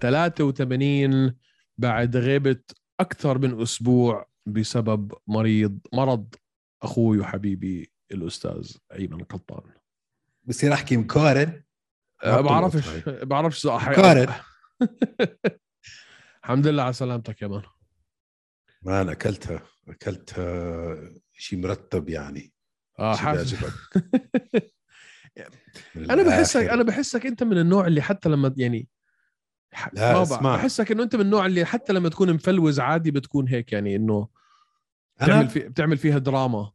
83 بعد غيبة أكثر من أسبوع بسبب مريض مرض أخوي وحبيبي الأستاذ أيمن قطان بصير أحكي مقارن أه بعرفش. بعرفش مقارن الحمد لله على سلامتك يا مان. ما أنا أكلتها أكلتها شيء مرتب يعني. آه حاسس أنا بحسك أنا بحسك أنت من النوع اللي حتى لما يعني لا اسمع. بحسك إنه أنت من النوع اللي حتى لما تكون مفلوز عادي بتكون هيك يعني إنه بتعمل في بتعمل فيها دراما.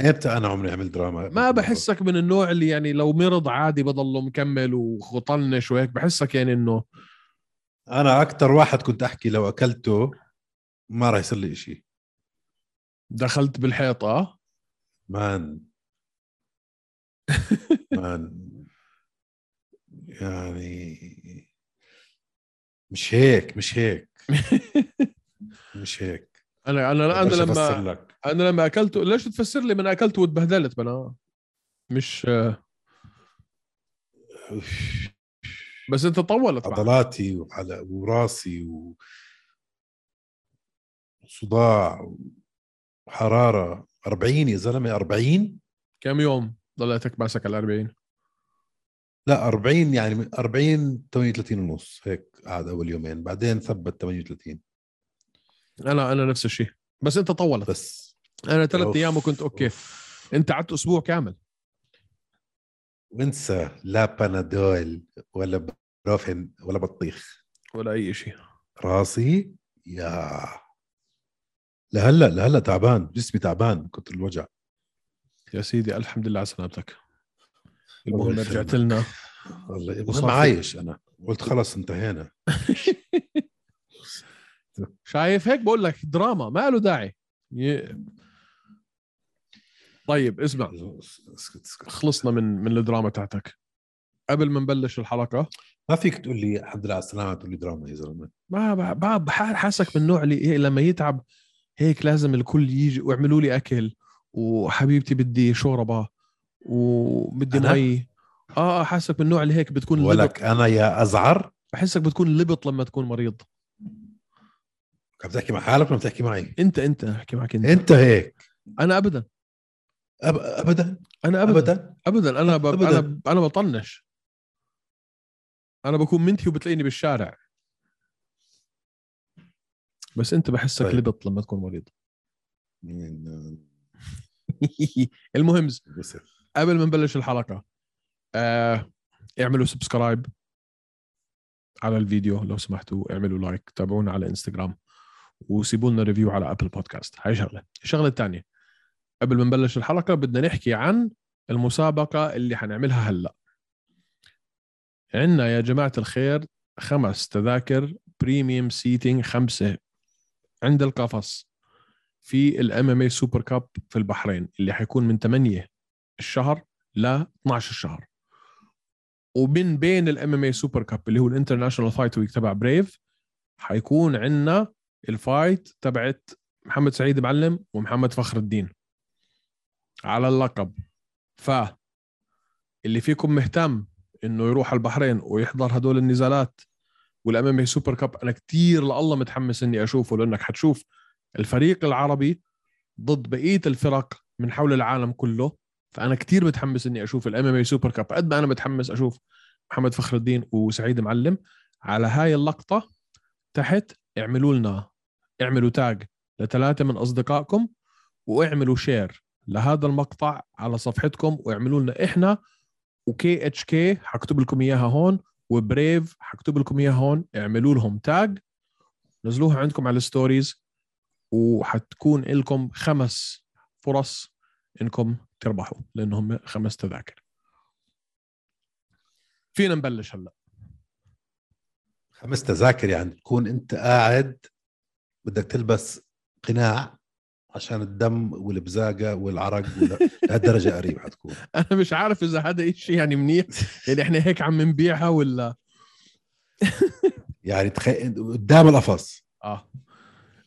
إمتى أنا عمري عملت دراما ما بحسك من النوع اللي يعني لو مرض عادي بضله مكمل وطنش وهيك بحسك يعني إنه أنا أكثر واحد كنت أحكي لو أكلته ما راح يصير لي شيء دخلت بالحيط آه مان. مان. يعني مش هيك مش هيك. مش هيك. أنا أنا أنا لما لك. أنا لما اكلته ليش تفسر لي من اكلته وتبهدلت أنا مش بس أنت طولت عضلاتي وعلى وراسي و... وصداع وحرارة 40 يا زلمة 40 كم يوم ضليتك ماسك على 40 لا 40 يعني 40 38 ونص هيك قعد أول يومين بعدين ثبت 38 أنا أنا نفس الشيء. بس أنت طولت. بس. أنا ثلاث أيام وكنت أوكي. أوف. أنت قعدت أسبوع كامل. وانسى لا بانادول ولا بروفين ولا بطيخ. ولا أي شيء. راسي؟ يا. لهلأ لهلأ تعبان جسمي تعبان كنت الوجع. يا سيدي الحمد لله على سلامتك. المهم رجعت لنا. والله ما عايش أنا. قلت خلص انتهينا. شايف هيك؟ بقول لك دراما ما له داعي. ي... طيب اسمع. خلصنا من من الدراما تاعتك. قبل ما نبلش الحلقة. ما فيك تقول لي الحمد لله على السلامه تقول لي دراما يا زلمة. ما ما حاسك من النوع اللي إيه لما يتعب هيك لازم الكل يجي ويعملوا لي أكل. وحبيبتي بدي شوربة. وبدي مي. آه, آه، حاسك من النوع اللي هيك بتكون ولك أنا يا أزعر؟ بحسك بتكون لبط لما تكون مريض. عم تحكي مع حالك ولا تحكي معي؟ أنت أنت أحكي معك أنت. أنت هيك؟ أنا ابدا. أب... ابدا؟ أنا ابدا. ابدا, أبداً. أنا ب... أبداً. أنا أنا بطنش. أنا بكون منتهي وبتلاقيني بالشارع. بس أنت بحسك طيب. لبط لما تكون مريض. المهم قبل ما نبلش الحلقة آه اعملوا subscribe على الفيديو لو سمحتوا اعملوا like تابعونا على انستغرام وسيبوا لنا review على Apple Podcast هاي شغلة. الشغلة الثانية قبل ما نبلش الحلقة بدنا نحكي عن المسابقة اللي حنعملها هلأ. عندنا يا جماعة الخير خمس تذاكر premium seating خمسة عند القفص في ال MMA Super Cup في البحرين اللي حيكون من 8 الشهر ل 12 الشهر ومن بين ال MMA Super Cup اللي هو ال International Fight Week تبع Brave حيكون عندنا ال fight تبعت محمد سعيد معلم ومحمد فخر الدين. على اللقب. ف اللي فيكم مهتم إنه يروح البحرين ويحضر هدول النزالات وال MMA Super Cup أنا كثير والله متحمس إني أشوفه لأنك حتشوف الفريق العربي ضد بقية الفرق من حول العالم كله. فأنا كتير متحمس إني أشوف ال MMA Super Cup قد ما أنا متحمس أشوف محمد فخر الدين وسعيد معلم على هاي اللقطة تحت اعملوا لنا اعملوا tag لثلاثة من أصدقائكم واعملوا share لهذا المقطع على صفحتكم واعملوا لنا إحنا و KHK حكتب لكم إياها هون و Brave حكتب لكم إياها هون اعملوا لهم tag نزلوها عندكم على ال stories وحتكون لكم خمس فرص إنكم تربحوا لأنهم خمس تذاكر. فينا نبلش هلأ. خمس تذاكر يعني تكون أنت قاعد بدك تلبس قناع عشان الدم والبزاقة والعرق لهالدرجة قريب حتكون. أنا مش عارف إذا هذا شيء يعني منيح. يعني إحنا هيك عم نبيعها ولا؟ يعني تخيل قدام القفص. آه.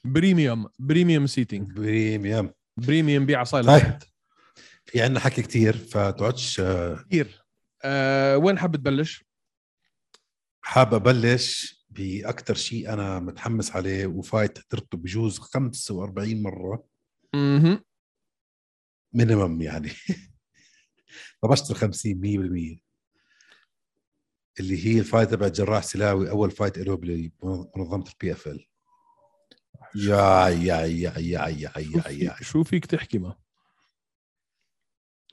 premium premium seating premium. premium بيع صاير طيب. في عندنا حكي كتير فتقعدش آه، كثير آه وين حابب تبلش؟ حاب أبلش باكثر شيء أنا متحمس عليه و fight حضرته بجوز 45 مرة. أها minimum يعني. طبشت ال 50 100% اللي هي ال fight تبع جراح سلاوي أول fight له بمنظمة ال PFL يا يا يا يا يا يا. يا شو فيك تحكي ما؟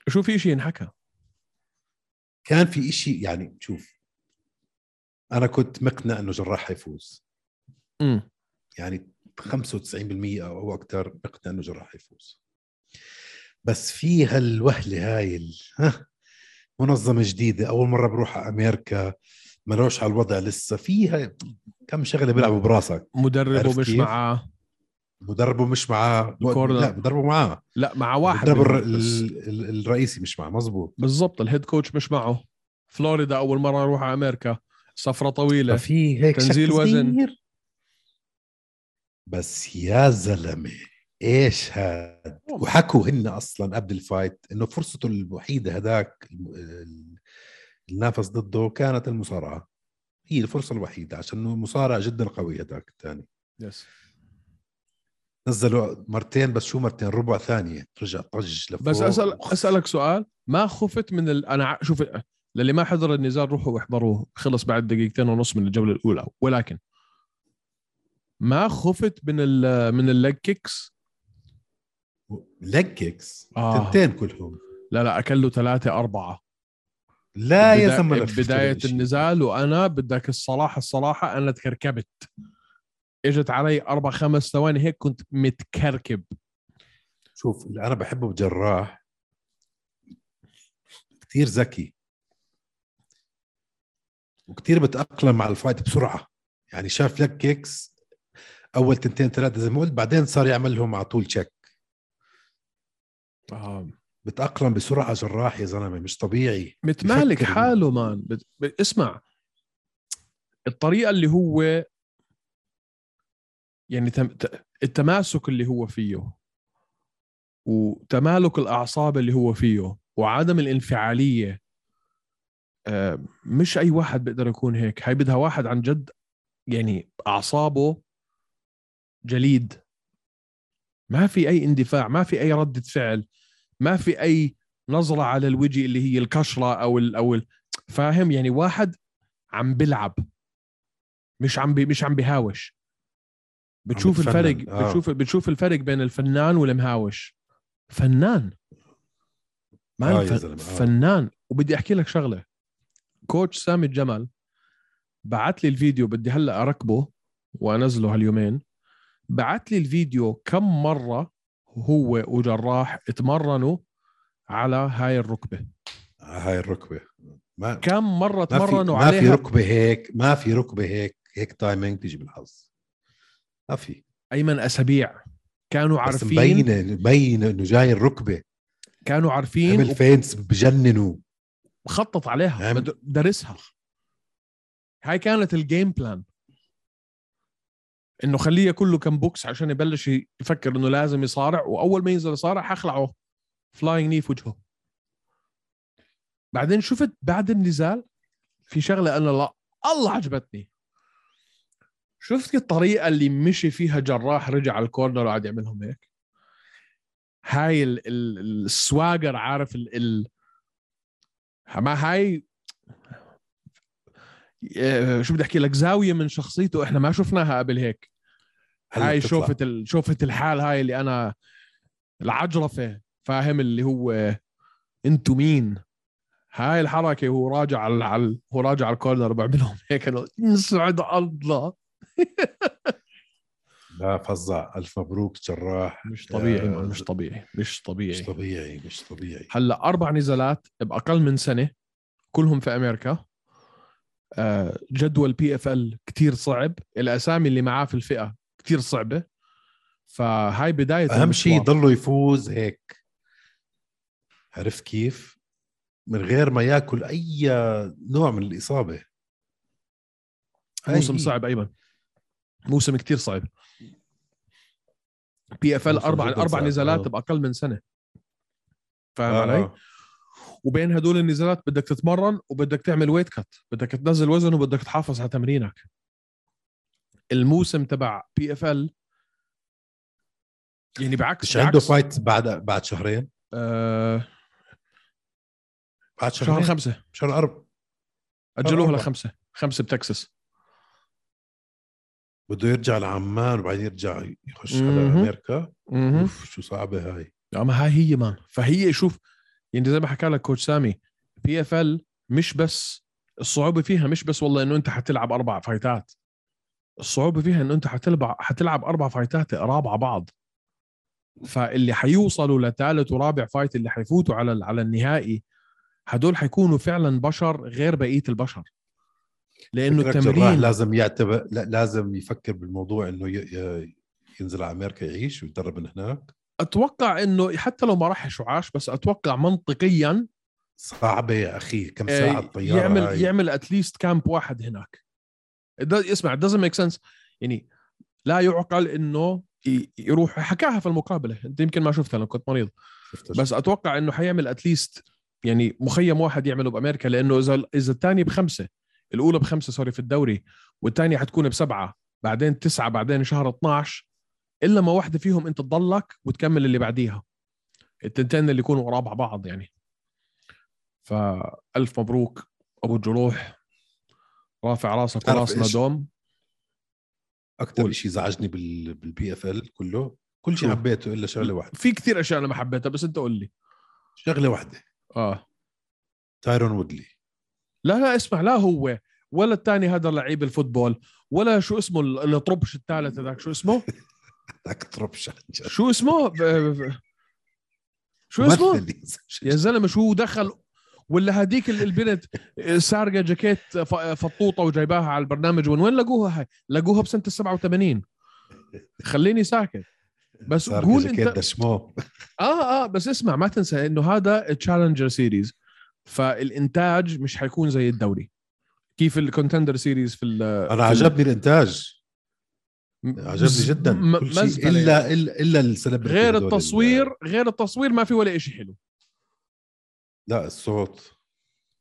شو في شيء ينحكى؟ كان في إشي يعني شوف أنا كنت مقنع إنه جراح حيفوز. امم يعني 95% أو أكثر مقنع إنه جراح حيفوز. بس في هالوهلة هاي ال- ها منظمة جديدة أول مرة بروح على أمريكا ملوش على الوضع لسه. فيها كم شغلة بيلعبوا براسك. مدربه مش؟ معاه. مدربه مش معاه. ال corner. لا مدربه معاه. لا مع واحد ال- الرئيسي مش معاه. مزبوط بالضبط ال head coach مش معه. فلوريدا أول مرة أروح على أمريكا. سفرة طويلة. ففي هيك تنزيل وزن. بس يا زلمة إيش هاد؟ وحكوا هن أصلا قبل ال fight إنه فرصته الوحيدة هداك المنافس ضده كانت المصارعة. هي الفرصة الوحيدة عشان انه مصارع جدا قوي هداك الثاني بس نزلوا مرتين بس شو مرتين؟ ربع ثانية. رجع طج لفوق. بس اسال وخ- أسألك سؤال. ما خفت من ال... أنا شوف للي ما حضر النزال روحوا واحضروه. خلص بعد دقيقتين ونص من الجولة الأولى. ولكن ما خفت من ال من ال leg kicks leg kicks آه. تنتين كلهم. لا لا أكل له ثلاثة أربعة. لا يا زلمه إشي. النزال وأنا بدك الصراحة الصراحة أنا تكركبت. اجت علي أربع خمس ثواني هيك كنت متكركب. شوف اللي أنا بحبه بجراح كثير ذكي. وكثير بتأقلم مع ال fight بسرعة. يعني شاف leg kicks أول تنتين ثلاثة زي ما قلت بعدين صار يعمل لهم على طول check آه. بتأقلم بسرعة جراح يا زلمة مش طبيعي. متمالك. حاله مان. بت... اسمع. الطريقة اللي هو يعني التماسك اللي هو فيه وتمالك الأعصاب اللي هو فيه وعدم الانفعالية آه، مش أي واحد بيقدر يكون هيك. هاي بدها واحد عن جد يعني أعصابه جليد. ما في أي اندفاع ما في أي ردة فعل ما في أي نظرة على الوجه اللي هي الكشرة أو ال أو ال فاهم؟ يعني واحد عم بلعب مش عم بي مش عم بهاوش بتشوف. الفرق آه. بتشوف بتشوف الفرق بين الفنان والمهاوش فنان ما آه. زلمة، آه. فنان وبدي أحكي لك شغلة كوتش سامي الجمل بعت لي الفيديو بدي هلأ أركبه وأنزله هاليومين بعت لي الفيديو كم مرة هو وجراح اتمرنوا على هاي الركبة هاي الركبة ما كم مرة تمرنوا ما في عليها ركبة هيك ما في ركبة هيك هيك timing تيجي بالحظ ما في. أيمن أسابيع. كانوا بس عارفين مبينه مبينه إنه جاي الركبة. كانوا عارفين عمل feints بجننوا وخطط عليها. درسها. هاي كانت ال game plan إنه خليه كله كم بوكس عشان يبلش يفكر إنه لازم يصارع وأول ما ينزل يصارع حخلعه. flying knee في وجهه. بعدين شفت بعد النزال في شغلة أنا والله عجبتني. شفت الطريقة اللي مشي فيها جراح رجع على ال corner وقعد يعملهم هيك؟ هاي ال- ال- السواجر عارف ال, ال ما هاي آه، شو بدي أحكي لك زاوية من شخصيته إحنا ما شفناها قبل هيك. هاي. شوفت ال... شوفت الحال هاي اللي أنا العجرفة فاهم؟ اللي هو أنتو مين؟ هاي الحركة وهو راجع على على هو راجع على الكورنر بعملهم هيك. انه يسعد الله. لا فظع ألف مبروك جراح. مش طبيعي يا man، مش طبيعي مش طبيعي. مش طبيعي مش طبيعي. هلأ أربع نزالات بأقل من سنة كلهم في أمريكا. آه، جدول PFL كثير صعب. الأسامي اللي معاه في الفئة كثير صعبة. فهاي بداية أهم شيء. يضله يفوز هيك. عرفت كيف؟ من غير ما ياكل أي نوع من الإصابة. موسم. صعب أيمن. موسم كتير صعب. PFL أربع أربع نزالات آه. باقل من سنة. فاهم آه، علي؟ آه. وبين هدول النزالات بدك تتمرن وبدك تعمل weight cut بدك تنزل وزن وبدك تحافظ على تمرينك. الموسم تبع PFL يعني بعكس مش عنده fight بعد بعد شهرين؟ آه. بعد شهر شهرين؟ خمسة. شهر أربعة أجلوها أربعة. لخمسة. خمسة بتكساس. بده يرجع لعمان وبعدين يرجع يخش على. أمريكا. أوف شو صعبة هاي. أما هاي هي man. فهي شوف يعني زي ما حكى لك coach سامي PFL مش بس الصعوبة فيها مش بس والله إنه أنت حتلعب أربع fightات. الصعوبة فيها إنه أنت حتلعب حتلعب أربع فايتات قراب على بعض. فاللي حيوصلوا لثالث ورابع فايت اللي حيفوتوا على على النهائي هدول حيكونوا فعلا بشر غير بقية البشر. لأنه التمرين لازم يعتبر لا لازم يفكر بالموضوع إنه. ينزل على أمريكا يعيش ويتدرب من هناك. أتوقع إنه حتى لو ما راح شعاش بس أتوقع منطقيا صعبة يا أخي كم آه، ساعة الطيارة يعمل هاي. يعمل اتليست كامب واحد هناك. اسمع doesn't make sense. يعني لا يعقل إنه يروح. حكاها في المقابلة أنت يمكن ما شفتها لما كنت مريض. شفتها بس أتوقع إنه حيعمل اتليست يعني مخيم واحد يعمله بأمريكا لأنه إذا إذا الثاني بخمسة الأولى بخمسة سوري في الدوري والثانيه حتكون بسبعة بعدين تسعة بعدين شهر 12 إلا ما واحدة فيهم أنت تضلك وتكمل اللي بعديها. التنتين اللي يكونوا قراب على بعض يعني. فألف مبروك أبو الجروح رافع راسك وراسنا؟ دوم أكثر. شيء زعجني بال بال PFL كله كل شيء؟ حبيته إلا شغلة واحدة. في كثير أشياء أنا ما حبيتها بس أنت قول لي. شغلة واحدة. آه. تايرون وودلي. لا لا اسمع لا هو ولا الثاني هذا لعيب ال football ولا شو اسمه ال- الطربش الثالث هذاك شو اسمه؟ عن جد. شو اسمه؟ ب... ب... شو اسمه؟ يا زلمة شو دخل ولا هديك ال- البنت سارقة جاكيت فطوطة وجايباها على البرنامج وين وين لقوها هاي؟ لقوها بسنة ال 87 خليني ساكت. بس قول انت آه آه بس اسمع ما تنسى إنه هذا Challenger Series فالإنتاج مش حيكون زي الدوري. كيف ال Contender Series في ال- أنا عجبني الإنتاج. عجبني جدا. م- كل شيء مزبلة الا الا إلا ال celebrity غير التصوير ال- غير التصوير ما في ولا شيء حلو. لا الصوت.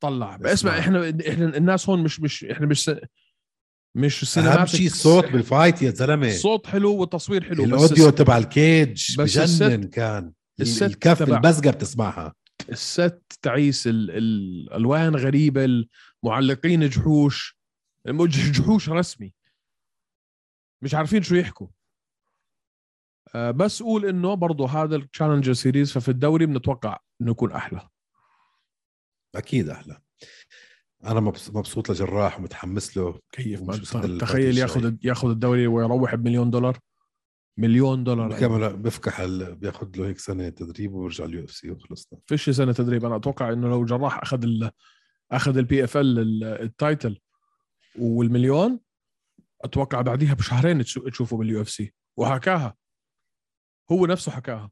طلع. اسمع. اسمع إحنا إحنا الناس هون مش مش إحنا مش مش أهم cinematic. شيء الصوت بال fight يا زلمة. الصوت حلو والتصوير حلو ال audio تبع ال cage بس بجنن كان. الست الكف تبع- المزقه بتسمعها. الست تعيس ال- ال- الألوان غريبة المعلقين جحوش جحوش رسمي. مش عارفين شو يحكوا. آه، بس قول إنه برضه هذا ال Challenger Series ففي الدوري بنتوقع إنه يكون أحلى. أكيد أحلى. أنا مبس- مبسوط لجراح ومتحمس له كيف ما تخيل. ياخذ ياخذ الدوري ويروح بمليون دولار. مليون دولار كمان بفكح ال- بياخذ له هيك سنة تدريب وبرجع ال UFC وخلصنا. فيش سنة تدريب. أنا أتوقع إنه لو جراح أخذ ال أخذ ال PFL ال title والمليون أتوقع بعديها بشهرين تشو- تشوفه بال UFC. وحكاها. هو نفسه حكاها.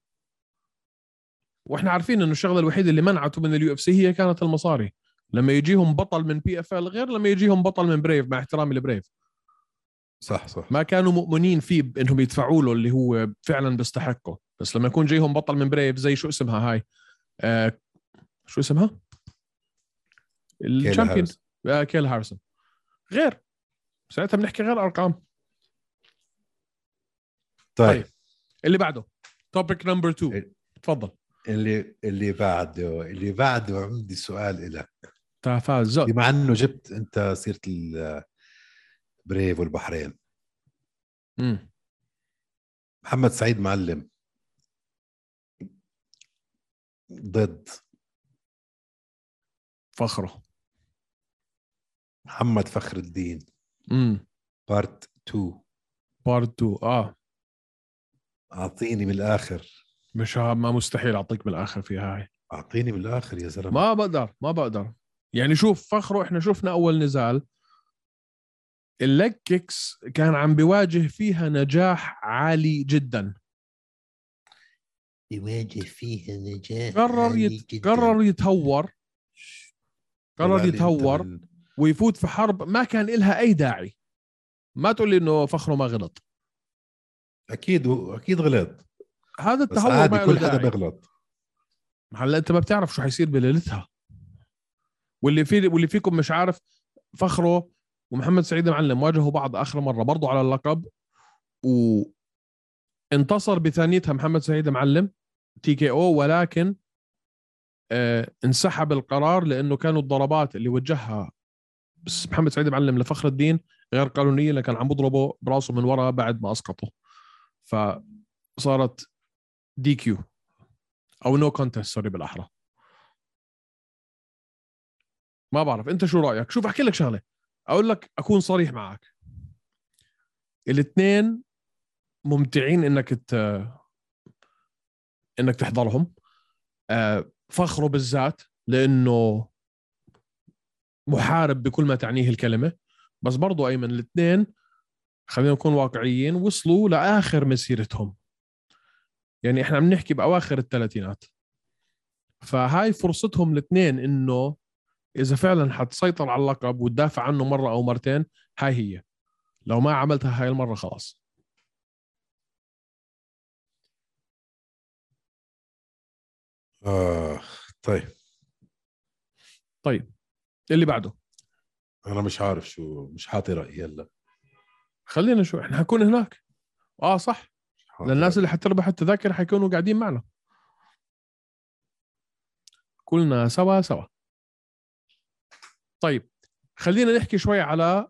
وإحنا عارفين إنه الشغلة الوحيدة اللي منعته من ال UFC هي كانت المصاري. لما يجيهم بطل من PFL غير لما يجيهم بطل من بريف مع احترامي لبريف صح صح. ما كانوا مؤمنين فيه بإنهم يدفعوا له اللي هو فعلا بيستحقه. بس لما يكون جايهم بطل من بريف زي شو اسمها هاي؟ آه شو اسمها؟ ال champion. آه كيلا هاريسون غير. ساعتها بنحكي غير أرقام. طيب. اللي بعده. topic number 2 إيه. تفضل. اللي اللي بعده اللي بعده عندي سؤال لك تفاز زود بما إنه جبت أنت سيره البريف والبحرين. مم. محمد سعيد معلم. ضد. فخره. محمد فخر الدين. امم part 2 part 2 آه. أعطيني من الآخر. مش ها- ما مستحيل أعطيك بالاخر في هاي. أعطيني من الآخر يا زلمة. ما بقدر ما بقدر. يعني شوف فخره إحنا شفنا أول نزال. ال leg kicks كان عم بيواجه فيها نجاح عالي جدا. يواجه فيها نجاح قرر عالي يت... جداً. قرر يتهور. قرر يتهور ويفوت في حرب ما كان إلها أي داعي. ما تقول لي إنه فخره ما غلط. أكيد أكيد غلط. هذا بس التهور عادي ما كل حدا بيغلط هلا أنت ما بتعرف شو حيصير بليلتها. واللي في واللي فيكم مش عارف فخره ومحمد سعيد معلم واجهوا بعض آخر مرة برضو على اللقب. وانتصر بثانيتها محمد سعيد معلم TKO ولكن آه انسحب القرار لأنه كانوا الضربات اللي وجهها بس محمد سعيد معلم لفخر الدين غير قانونية اللي كان عم بضربه براسه من ورا بعد ما أسقطه. فصارت DQ أو no contest sorry بالأحرى. ما بعرف أنت شو رأيك؟ شوف أحكي لك شغلة. أقول لك أكون صريح معك. الاثنين ممتعين إنك ت... إنك تحضرهم. آه، فخره بالذات لأنه محارب بكل ما تعنيه الكلمة. بس برضو أيمن الاثنين خلينا نكون واقعيين وصلوا لآخر مسيرتهم. يعني إحنا عم نحكي بأواخر الثلاثينات. فهاي فرصتهم الاثنين إنه إذا فعلا حتسيطر على اللقب وتدافع عنه مرة أو مرتين هاي هي. لو ما عملتها هاي المرة خلاص. آه طيب. طيب اللي بعده؟ أنا مش عارف شو مش حاطي رأيي هلأ. خلينا شو إحنا حنكون هناك. آه صح. للناس. اللي حتربح التذاكر حيكونوا قاعدين معنا. كلنا سوا سوا. طيب خلينا نحكي شوي على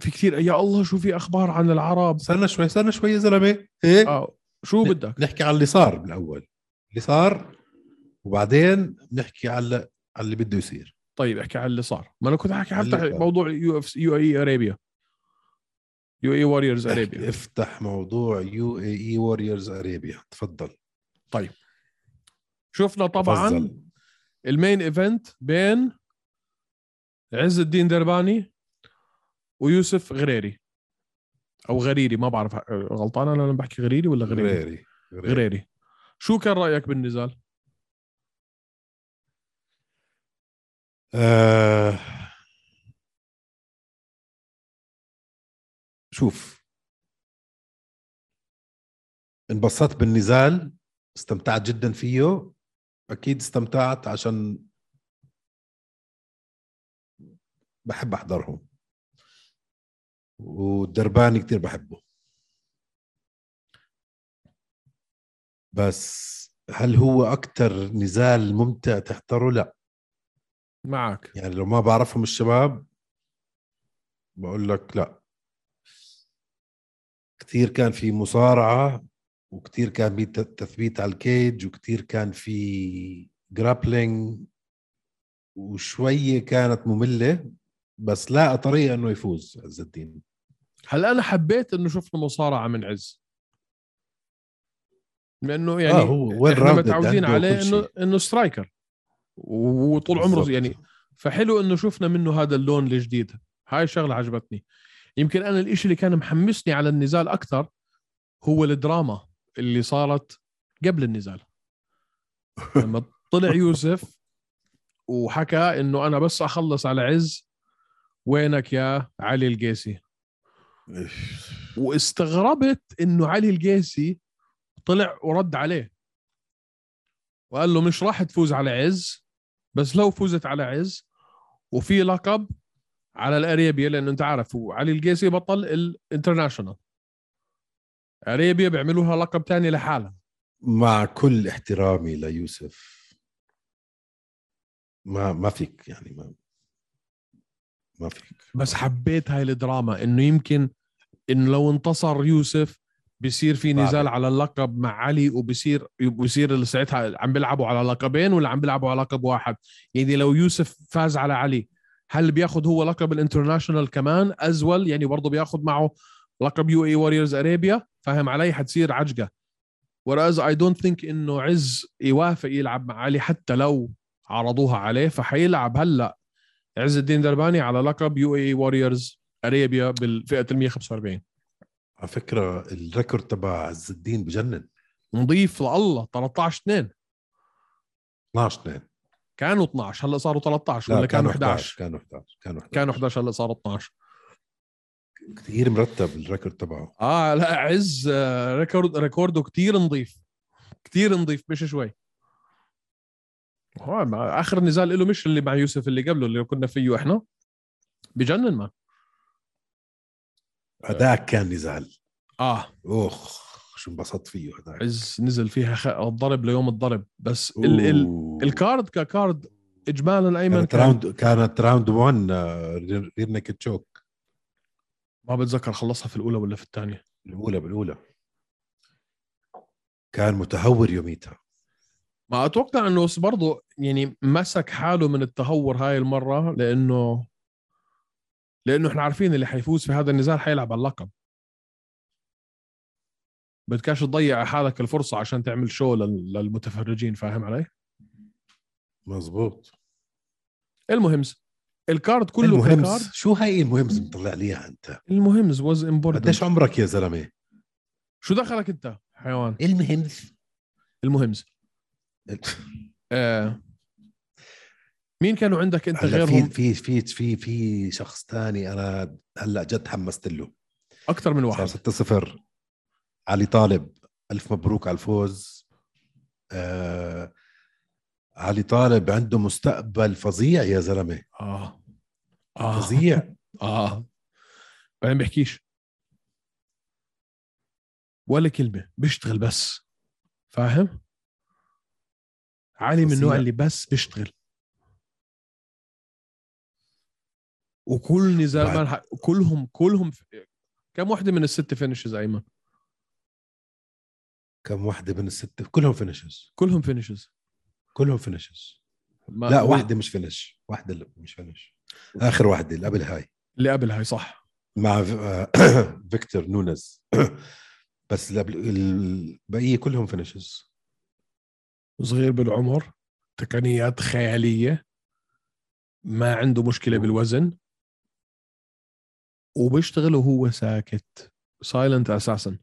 في كثير يا الله شو في أخبار عن العرب؟ استنى شوي استنى شوي يا زلمة. هيك آه شو بدك؟ نحكي على اللي صار بالأول. اللي صار وبعدين نحكي على على اللي بده يصير. طيب احكي على اللي صار. ما أنا كنت احكي حتى. موضوع UF UAE أرابيا. UAE Warriors Arabia. افتح موضوع UAE Warriors Arabia. تفضل. شفنا طبعا تفضل. ال main event بين عز الدين درباني ويوسف غريري. أو غريري ما بعرف غلطان أنا لما بحكي غريري ولا غريري؟ غريري غريري. غريري. شو كان رأيك بالنزال؟ آه شوف انبسطت بالنزال استمتعت جدا فيه أكيد استمتعت عشان بحب أحضرهم. والدرباني كتير بحبه. بس هل هو أكتر نزال ممتع تحضره؟ لا. معك. يعني لو ما بعرفهم الشباب بقول لك لا. كثير كان في مصارعة وكثير كان في تثبيت على ال cage وكثير كان في grappling وشوية كانت مملة. بس لاقى طريقة إنه يفوز عز الدين. هلا أنا حبيت إنه شفنا مصارعة من عز. لأنه يعني آه، هو إحنا متعودين عليه انه. إنه striker وطول عمره. يعني. فحلو إنه شفنا منه هذا اللون الجديد. هاي الشغله عجبتني. يمكن أنا الإشي اللي كان محمسني على النزال أكثر هو الدراما اللي صارت قبل النزال. لما طلع يوسف وحكى إنه أنا بس أخلص على عز وينك يا علي القيسي؟ واستغربت إنه علي القيسي طلع ورد عليه. وقال له مش راح تفوز على عز بس لو فزت على عز وفي لقب على الأريبيا لأنه أنت عارف علي القيسي بطل الانترناشونال. أريبيا بيعملوا لها لقب تاني لحالها. مع كل احترامي ليوسف. ما ما فيك يعني ما ما فيك. بس حبيت هاي الدراما إنه يمكن إنه لو انتصر يوسف بصير في بعد. نزال على اللقب مع علي وبصير بصير ساعتها عم بيلعبوا على لقبين ولا عم بيلعبوا على لقب واحد؟ يعني لو يوسف فاز على علي هل بياخذ هو لقب ال international كمان as well يعني برضه بياخذ معه لقب UAE Warriors Arabia فاهم علي؟ حتصير عجقة. Whereas I don't think إنه عز يوافق يلعب مع علي حتى لو عرضوها عليه فحيلعب هلأ. عز الدين درباني على لقب UAE Warriors Arabia بالفئة ال 145 على فكرة ال record تبع عز الدين بجنن. نظيف لله 13 2 12 2 كانوا 12 هلا صاروا 13 ولا كانوا 11 كانوا 11 كانوا 11 كانوا 11 هلا صاروا 12 كثير مرتب ال record تبعه. آه لا عز آه، record record ه كثير نظيف كثير نظيف مش شوي. آخر نزال له مش اللي مع يوسف اللي قبله اللي كنا فيه إحنا. بجنن ما. هذاك كان نزال. آه. أوخ شو انبسطت فيه هذاك. عز نزل فيها خ... الضرب ليوم الضرب. بس ال... ال... ال card ك card اجمالا أيمن كانت كان راوند كانت راوند 1 rear naked choke ما بتذكر خلصها في الأولى ولا في الثانية. الأولى بالأولى. كان متهور يوميتها. ما أتوقع إنه برضه يعني مسك حاله من التهور هاي المرة لأنه لأنه إحنا عارفين اللي حيفوز في هذا النزال حيلعب على اللقب. بدكاش تضيع حالك الفرصة عشان تعمل show لل- للمتفرجين فاهم علي؟ مزبوط المهمز ال card كله المهم ك card. شو هاي المهم مطلع ليها أنت؟ المهمز was important قديش عمرك يا زلمة؟ شو دخلك أنت حيوان؟ المهم. المهمز آه. مين كانوا عندك أنت غيرهم؟ في في في في شخص تاني أنا هلا جد تحمست له. أكثر من واحد. 6 0 علي طالب ألف مبروك على الفوز. آه. علي طالب عنده مستقبل فظيع يا زلمة. آه. آه. فظيع. آه. بعدين بحكيش ولا كلمة بيشتغل بس. فاهم؟ علي من النوع. اللي بس بيشتغل. وكل نزال الح- كلهم كلهم كم وحده من الست finishes ايمن؟ كم وحده من الست؟ كلهم finishes كلهم finishes كلهم finishes ما لا واحدة مش finish واحدة اللي مش finish آخر واحدة اللي قبل هاي. اللي قبل هاي صح. مع آه، فيكتور نونز. بس البقيه كلهم finishes صغير بالعمر تقنيات خيالية ما عنده مشكلة بالوزن. وبيشتغل وهو ساكت silent أساسا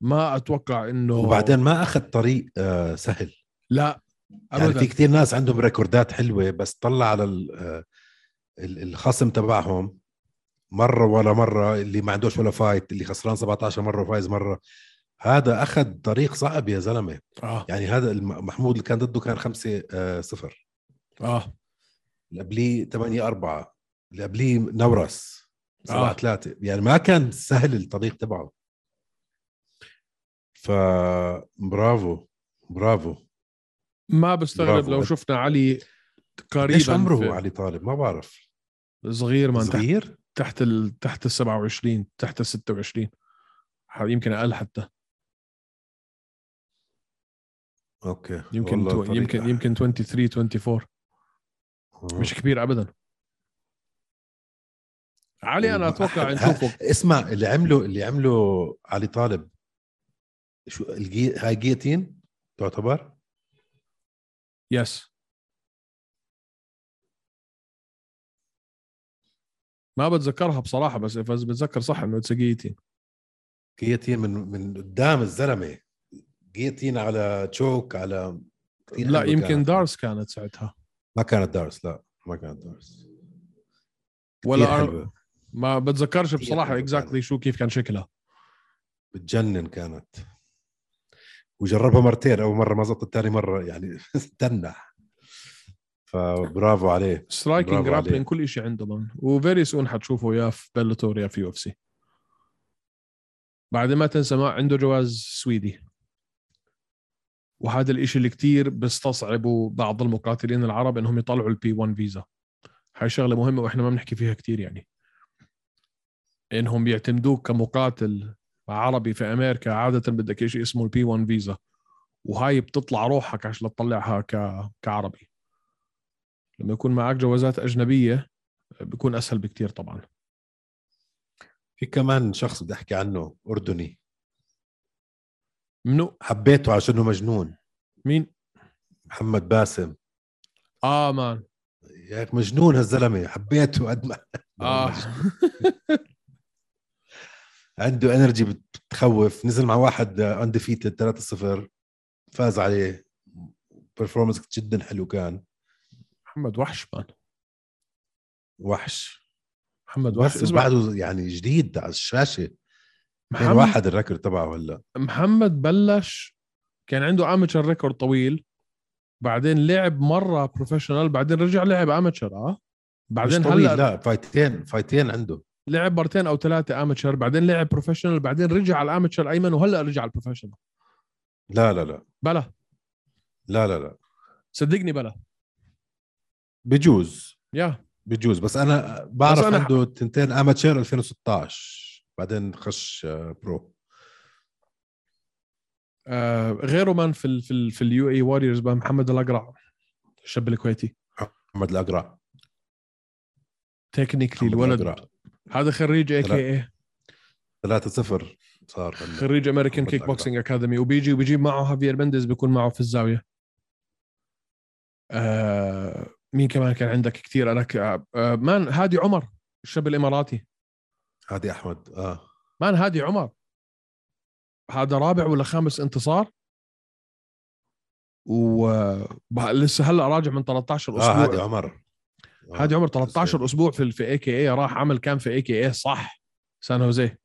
ما أتوقع إنه وبعدين ما أخذ طريق آه، سهل. لا يعني ابدا. في كتير ناس عندهم record ات حلوة بس طلع على آه، ال- الخصم تبعهم مرة ولا مرة اللي ما عندوش ولا فايت اللي خسران 17 مرة وفايز مرة. هذا أخذ طريق صعب يا زلمة. آه. يعني هذا محمود اللي كان ضده كان 5 صفر. آه. اللي قبليه 8 4 اللي قبليه نورس. 7 آه. 3 يعني ما كان سهل الطريق تبعه. فبرافو برافو. ما بستغرب برافو. لو شفنا علي قريبا ليش عمره في- علي طالب؟ ما بعرف. صغير ما تحت صغير؟ تحت ال... تحت ال 27 تحت ال 26 ح- يمكن أقل حتى. okay. يمكن تو... يمكن يمكن 23 24 آه. مش كبير ابدا. علي أنا أتوقع نشوفه. اسمع اللي عمله اللي عمله علي طالب شو الجي... هاي guillotine تعتبر؟ يس ما بتذكرها بصراحة بس إذا بتذكر صح إنه تسقيتي جيتين من من قدام الزلمة. جيتين على تشوك على كتير لا يمكن كانت. دارس كانت ساعتها. ما كانت دارس لا ما كانت دارس. ولا حلوة. ما بتذكرش بصراحة اكزاكتلي شو كيف كان شكلها. بتجنن كانت. وجربها مرتين أول مرة ما زبطت ثاني مرة يعني تنح. فبرافو عليه. striking. grappling كل شيء عنده man و very soon حتشوفه يا في Bellator يا في UFC بعد ما تنسى ما عنده جواز سويدي. وهذا الإشي اللي كتير بيستصعبوا بعض المقاتلين العرب إنهم يطلعوا ال P1 visa هاي شغلة مهمة وإحنا ما بنحكي فيها كتير يعني. إنهم بيعتمدوك كمقاتل عربي في أمريكا عادة بدك شيء اسمه البي 1 فيزا وهاي بتطلع روحك عشان تطلعها ك... كعربي. لما يكون معك جوازات أجنبية بيكون أسهل بكتير طبعا. في كمان شخص بدي أحكي عنه أردني. منو؟ حبيته عشانه مجنون. مين؟ محمد باسم. آه مان. يا أخي مجنون هالزلمة. حبيته قد ما آه. عنده energy بتخوف. نزل مع واحد undefeated 3-0 فاز عليه. performance جدا حلو كان. محمد وحش man. وحش. محمد وحش. بعده يعني جديد على الشاشة. 2 محمد واحد ال record تبعه هلا. محمد بلش كان عنده amateur record طويل بعدين لعب مرة professional بعدين رجع لعب amateur آه؟ بعدين مش طويل هلأ لا fight ين fight ين عنده. لعب مرتين أو ثلاثة amateur بعدين لعب professional بعدين رجع على ال amateur أيمن وهلأ رجع على ال professional لا لا لا. بلا. لا لا لا. صدقني بلا. بجوز. yeah. بجوز. بس أنا بعرف بس أنا- عنده تنتين amateur 2016 بعدين خش آه، pro آه غيره man في ال في ال في ال UAE Warriors محمد الأقرع الشاب الكويتي محمد الأقرع technically الولد الأقرع. هذا خريج AKA 3-0 صار عندنا. خريج American Kick. boxing Academy وبيجي وبيجيب معه Javier Mendez بيكون معه في الزاوية آه مين كمان كان عندك كثير أنا. آه man هادي عمر الشاب الإماراتي هادي أحمد آه. man هادي عمر. هذا رابع ولا خامس انتصار؟ ولسه هلا راجع من 13 أسبوع آه هادي عمر. آه. هادي عمر 13 أسبوع في في AKA راح عمل كان في AKA صح؟ سان هوزي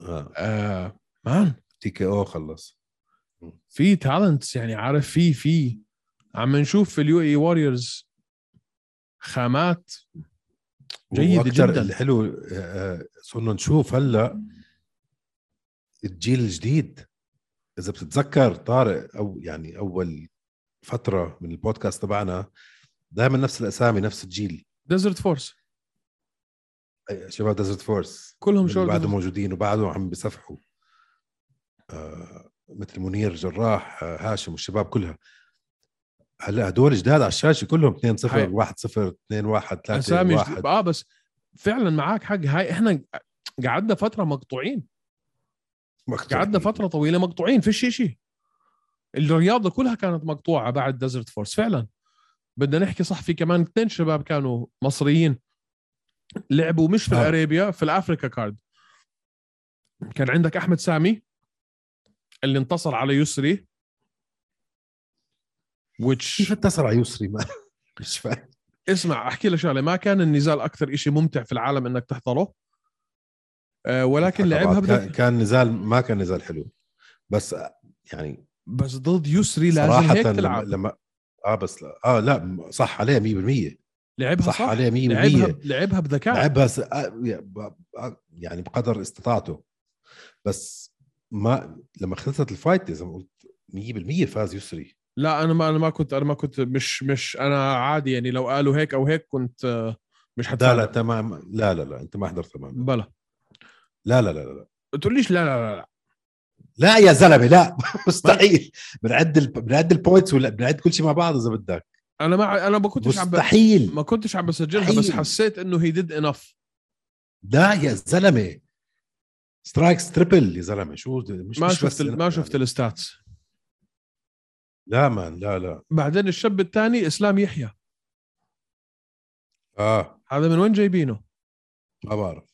آه. آه man. TKO خلص. في talents يعني عارف في في. عم نشوف في ال UAE Warriors خامات. وأكتر جداً. الحلو آه، آه، صرنا نشوف هلأ الجيل الجديد. إذا بتتذكر طارق أو يعني أول فترة من البودكاست تبعنا دائما نفس الأسامي نفس الجيل. Desert Force شباب Desert Force كلهم شباب بعدهم موجودين وبعدهم عم بيسفحوا آه مثل منير جراح آه هاشم والشباب كلها. هلا هدول جداد على الشاشة كلهم 2 0 هاي- 1 0 2 1 3 أسامي 1 جد- آه بس فعلا معك حق. هاي إحنا قعدنا فترة مقطوعين. قعدنا فترة طويلة مقطوعين. فيش شيء الرياضة كلها كانت مقطوعة بعد Desert Force فعلا. بدنا نحكي صح في كمان اثنين شباب كانوا مصريين. لعبوا مش في آه. ال Arabia في ال Africa card. كان عندك أحمد سامي اللي انتصر على يسري. Which كيف اتصل على يسري؟ ما مش فاهم. اسمع أحكي لك شغلة. ما كان النزال أكثر شيء ممتع في العالم إنك تحضره. آه ولكن لعبها بدك كان نزال ما كان نزال حلو. بس يعني بس ضد يسري لازم صراحة هيك لما, تلعب. لما آه بس لا. آه لا صح عليه 100% لعبها صح صح, عليه 100% لعبها لعبها بذكاء. لعبها س... آه، ب- يعني بقدر استطاعته. بس ما لما خلصت ال fight زي ما قلت 100% فاز يسري. لا أنا ما أنا ما كنت أنا ما كنت مش مش أنا عادي يعني لو قالوا هيك أو هيك كنت آه، مش لا حتفاجئ لا تمام لا لا لا أنت ما حضرت تماما بلا لا لا لا لا ما تقوليش لا لا لا, لا. لا يا زلمة لا مستحيل بنعد ال... بنعد ال points ولا بنعد كل شيء مع بعض إذا بدك أنا ما أنا ما كنتش عم. مستحيل ما كنتش عم بسجلها بس. حسيت إنه he did enough لا يا زلمة strikes triple يا زلمة شو؟ مش ما مش شفت. ما يعني. شفت ال stats لا man لا لا. بعدين الشاب الثاني اسلام يحيى. آه. هذا من وين جايبينه؟ ما بعرف.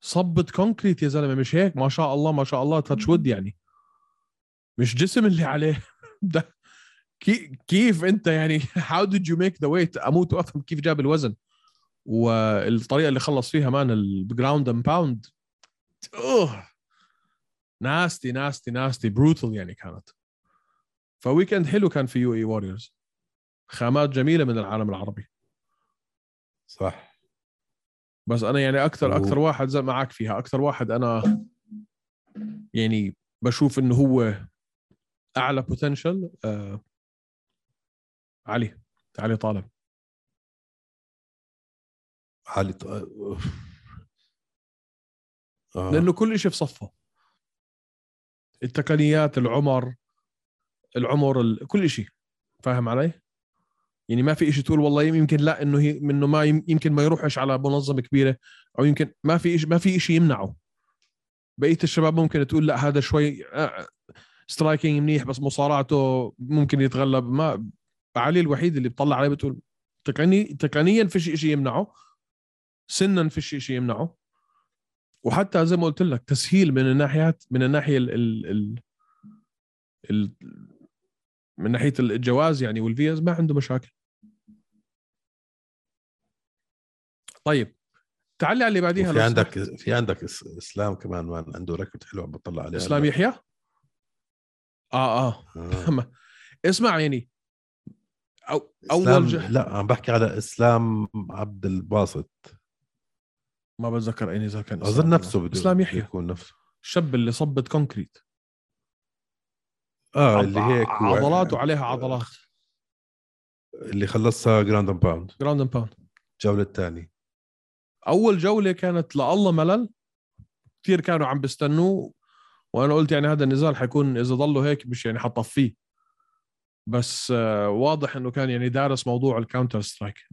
صبة concrete يا زلمة مش هيك؟ ما شاء الله ما شاء الله touch wood يعني. مش جسم اللي عليه. ده كي كيف انت يعني؟ how did you make the weight أموت وأفهم كيف جاب الوزن. والطريقة اللي خلص فيها man ال ground and pound أوه. nasty nasty nasty brutal يعني كانت. ف weekend حلو كان في UAE Warriors. خامات جميلة من العالم العربي. صح. بس أنا يعني أكثر أكثر واحد زي معك فيها أكثر واحد أنا يعني بشوف إنه هو أعلى بوتنشل آه علي علي طالب. علي ط... أوف. آه. لأنه كل شيء في صفه. التقنيات العمر العمر ال... كل شيء فاهم علي؟ يعني ما في شيء تقول والله يمكن لا إنه هي إنه ما يم- يمكن ما يروحش على منظمة كبيرة أو يمكن ما في إشي ما في شيء يمنعه. بقية الشباب ممكن تقول لا هذا شوي آه، striking منيح بس مصارعته ممكن يتغلب. ما علي الوحيد اللي بيطلع عليه بتقول تقني تقنيا في شيء يمنعه سنا في شيء يمنعه. وحتى زي ما قلت لك تسهيل من الناحيات من الناحية ال ال ال, ال من ناحية الجواز يعني والفيز ما عنده مشاكل. طيب تعالي على اللي بعديها في عندك. في عندك إسلام كمان man عنده record حلو عم بطلع عليه إسلام. يحيى؟ آه آه. آه. اسمع يعني أو أول ج... لا عم بحكي على إسلام عبد الباسط. ما بتذكر اين إذا كان أظن نفسه بده إسلام يحيى. يكون نفسه. الشاب اللي صبة concrete آه اللي هيك عضلات وعليها عضلات. اللي خلصها ground and pound ground and pound الجوله الثانية أول جولة كانت لله ملل. كثير كانوا عم بيستنوه. وأنا قلت يعني هذا النزال حيكون إذا ضلوا هيك مش يعني حطفيه. بس آه، واضح إنه كان يعني دارس موضوع ال counter strike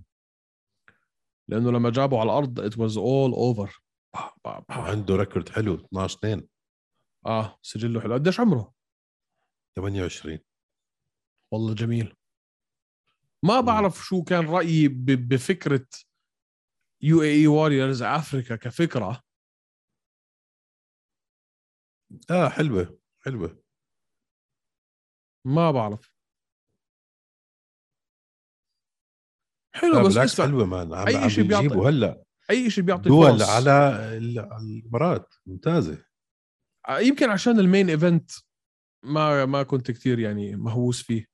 لأنه لما جابوا على الأرض it was all over عنده record حلو 12 2 آه سجله حلو. قديش عمره؟ 28 والله جميل. ما بعرف شو كان رأيي بفكرة UAE Warriors Africa كفكرة. آه حلوة حلوة. ما بعرف. حلو بس اسمع حلوة man عم, أي عم شيء بيعطي- بيجيبوا هلأ أي شيء بيعطي دول فرص. على الامارات ممتازة. آه، يمكن عشان ال main event ما ما كنت كثير يعني مهووس فيه.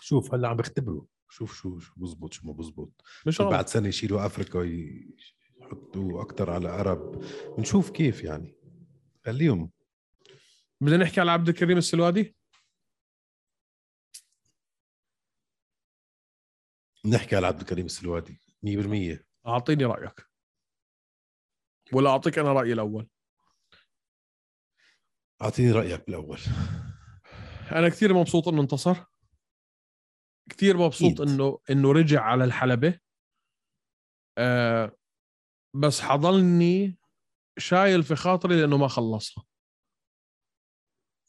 شوف هلا عم بيختبروا شوف شو شو بزبط شو ما بزبط. مش بعد سنة يشيلوا أفريقيا ويحطوا أكثر على عرب بنشوف كيف يعني. خليهم. بدنا نحكي على عبد الكريم السلوادي؟ نحكي على عبد الكريم السلوادي. 100% أعطيني رأيك. ولا أعطيك أنا رأيي الأول. أعطيني رأيك بالاول أنا كثير مبسوط إنه انتصر. كثير مبسوط. انه إنه رجع على الحلبة. آه بس حضلني شايل في خاطري لأنه ما خلصها.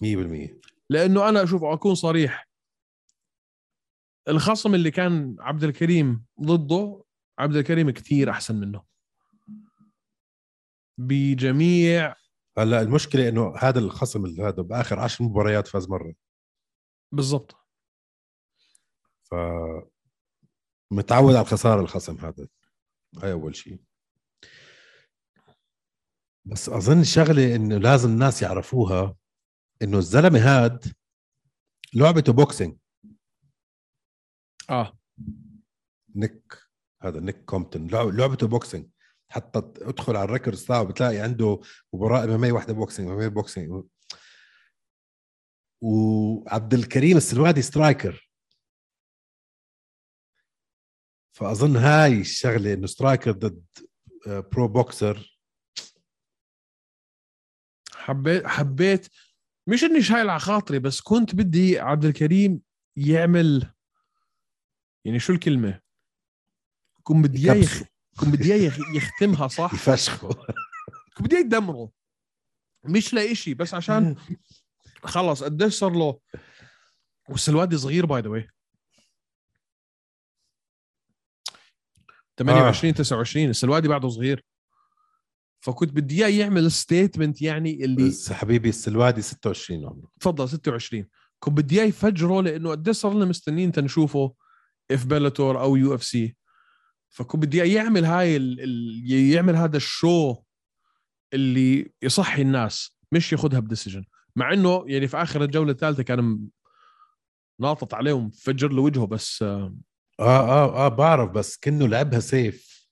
100% لأنه أنا أشوف أكون صريح. الخصم اللي كان عبد الكريم ضده عبد الكريم كثير أحسن منه. بجميع هلا المشكلة إنه هذا الخصم هذا بآخر 10 مباريات فاز مرة. بالضبط. ف متعود على الخساره الخصم هذا. هاي أول شيء. بس أظن شغلة إنه لازم الناس يعرفوها إنه الزلمة هاد لعبته boxing. آه. نيك هذا نيك كومبتون. لعب- لعبته boxing. حتى ادخل على ال records تاعه بتلاقي عنده مباراة MMA واحدة boxing MMA boxing. وعبد الكريم السلوادي striker. فأظن هاي الشغلة إنه striker ضد آه، pro boxer. حبيت حبيت. مش إني شايل على خاطري بس كنت بدي عبد الكريم يعمل يعني شو الكلمة؟ كنت بدي إياه يخ- يختمها صح. بدي إياه يدمره مش لإشي بس عشان خلص قديش صار له. والسلوادي صغير by the way 28 29 السلوادي بعده صغير. فكنت بدي إياه يعمل statement يعني اللي بس حبيبي السلوادي 26 عمره. تفضل 26 كنت بدي إياه يفجره لأنه قديش صار لنا مستنيين تنشوفه في Bellator أو UFC فكنت بدي إياه يعمل هاي ال... ال... يعمل هذا ال show اللي يصحي الناس مش ياخذها ب decision. مع إنه يعني في آخر الجولة الثالثة كان ناطط عليهم فجر له وجهه بس آه، آه آه آه بعرف بس كأنه لعبها سيف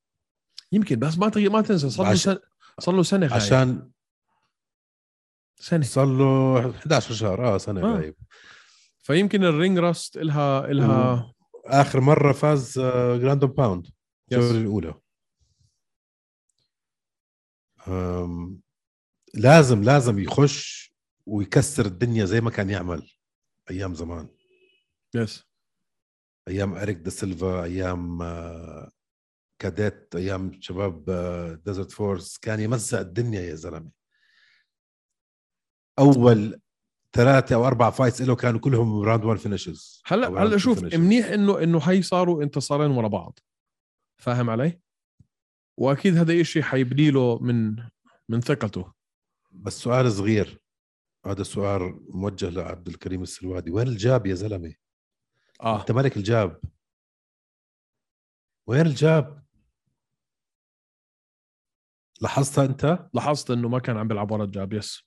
يمكن بس ما تغي... ما تنسى صار له عش- سنه صار له سنة غايب. عشان سنة. صار له 11 شهر. آه سنة آه. غايب. فيمكن ال ring rust إلها إلها آخر مرة فاز آه، ground and pound الجوله الأولى. أم، لازم لازم يخش ويكسر الدنيا زي ما كان يعمل أيام زمان. yes أيام إريك دا سيلفا أيام آه، كاديت أيام شباب Desert Force كان يمزق الدنيا يا زلمة. أول ثلاثة أو أربع fights له كانوا كلهم round 1 finishes هلا هلا شوف منيح انه إنه هي صاروا انتصارين ورا بعض. فاهم علي؟ وأكيد هذا الشيء حيبني له من من ثقته بس سؤال صغير هذا السؤال موجه لعبد الكريم السلوادي وين ال jab يا زلمة؟ آه أنت ملك ال jab وين ال jab؟ لاحظتها أنت؟ لاحظت إنه ما كان عم بيلعب ورا ال jab yes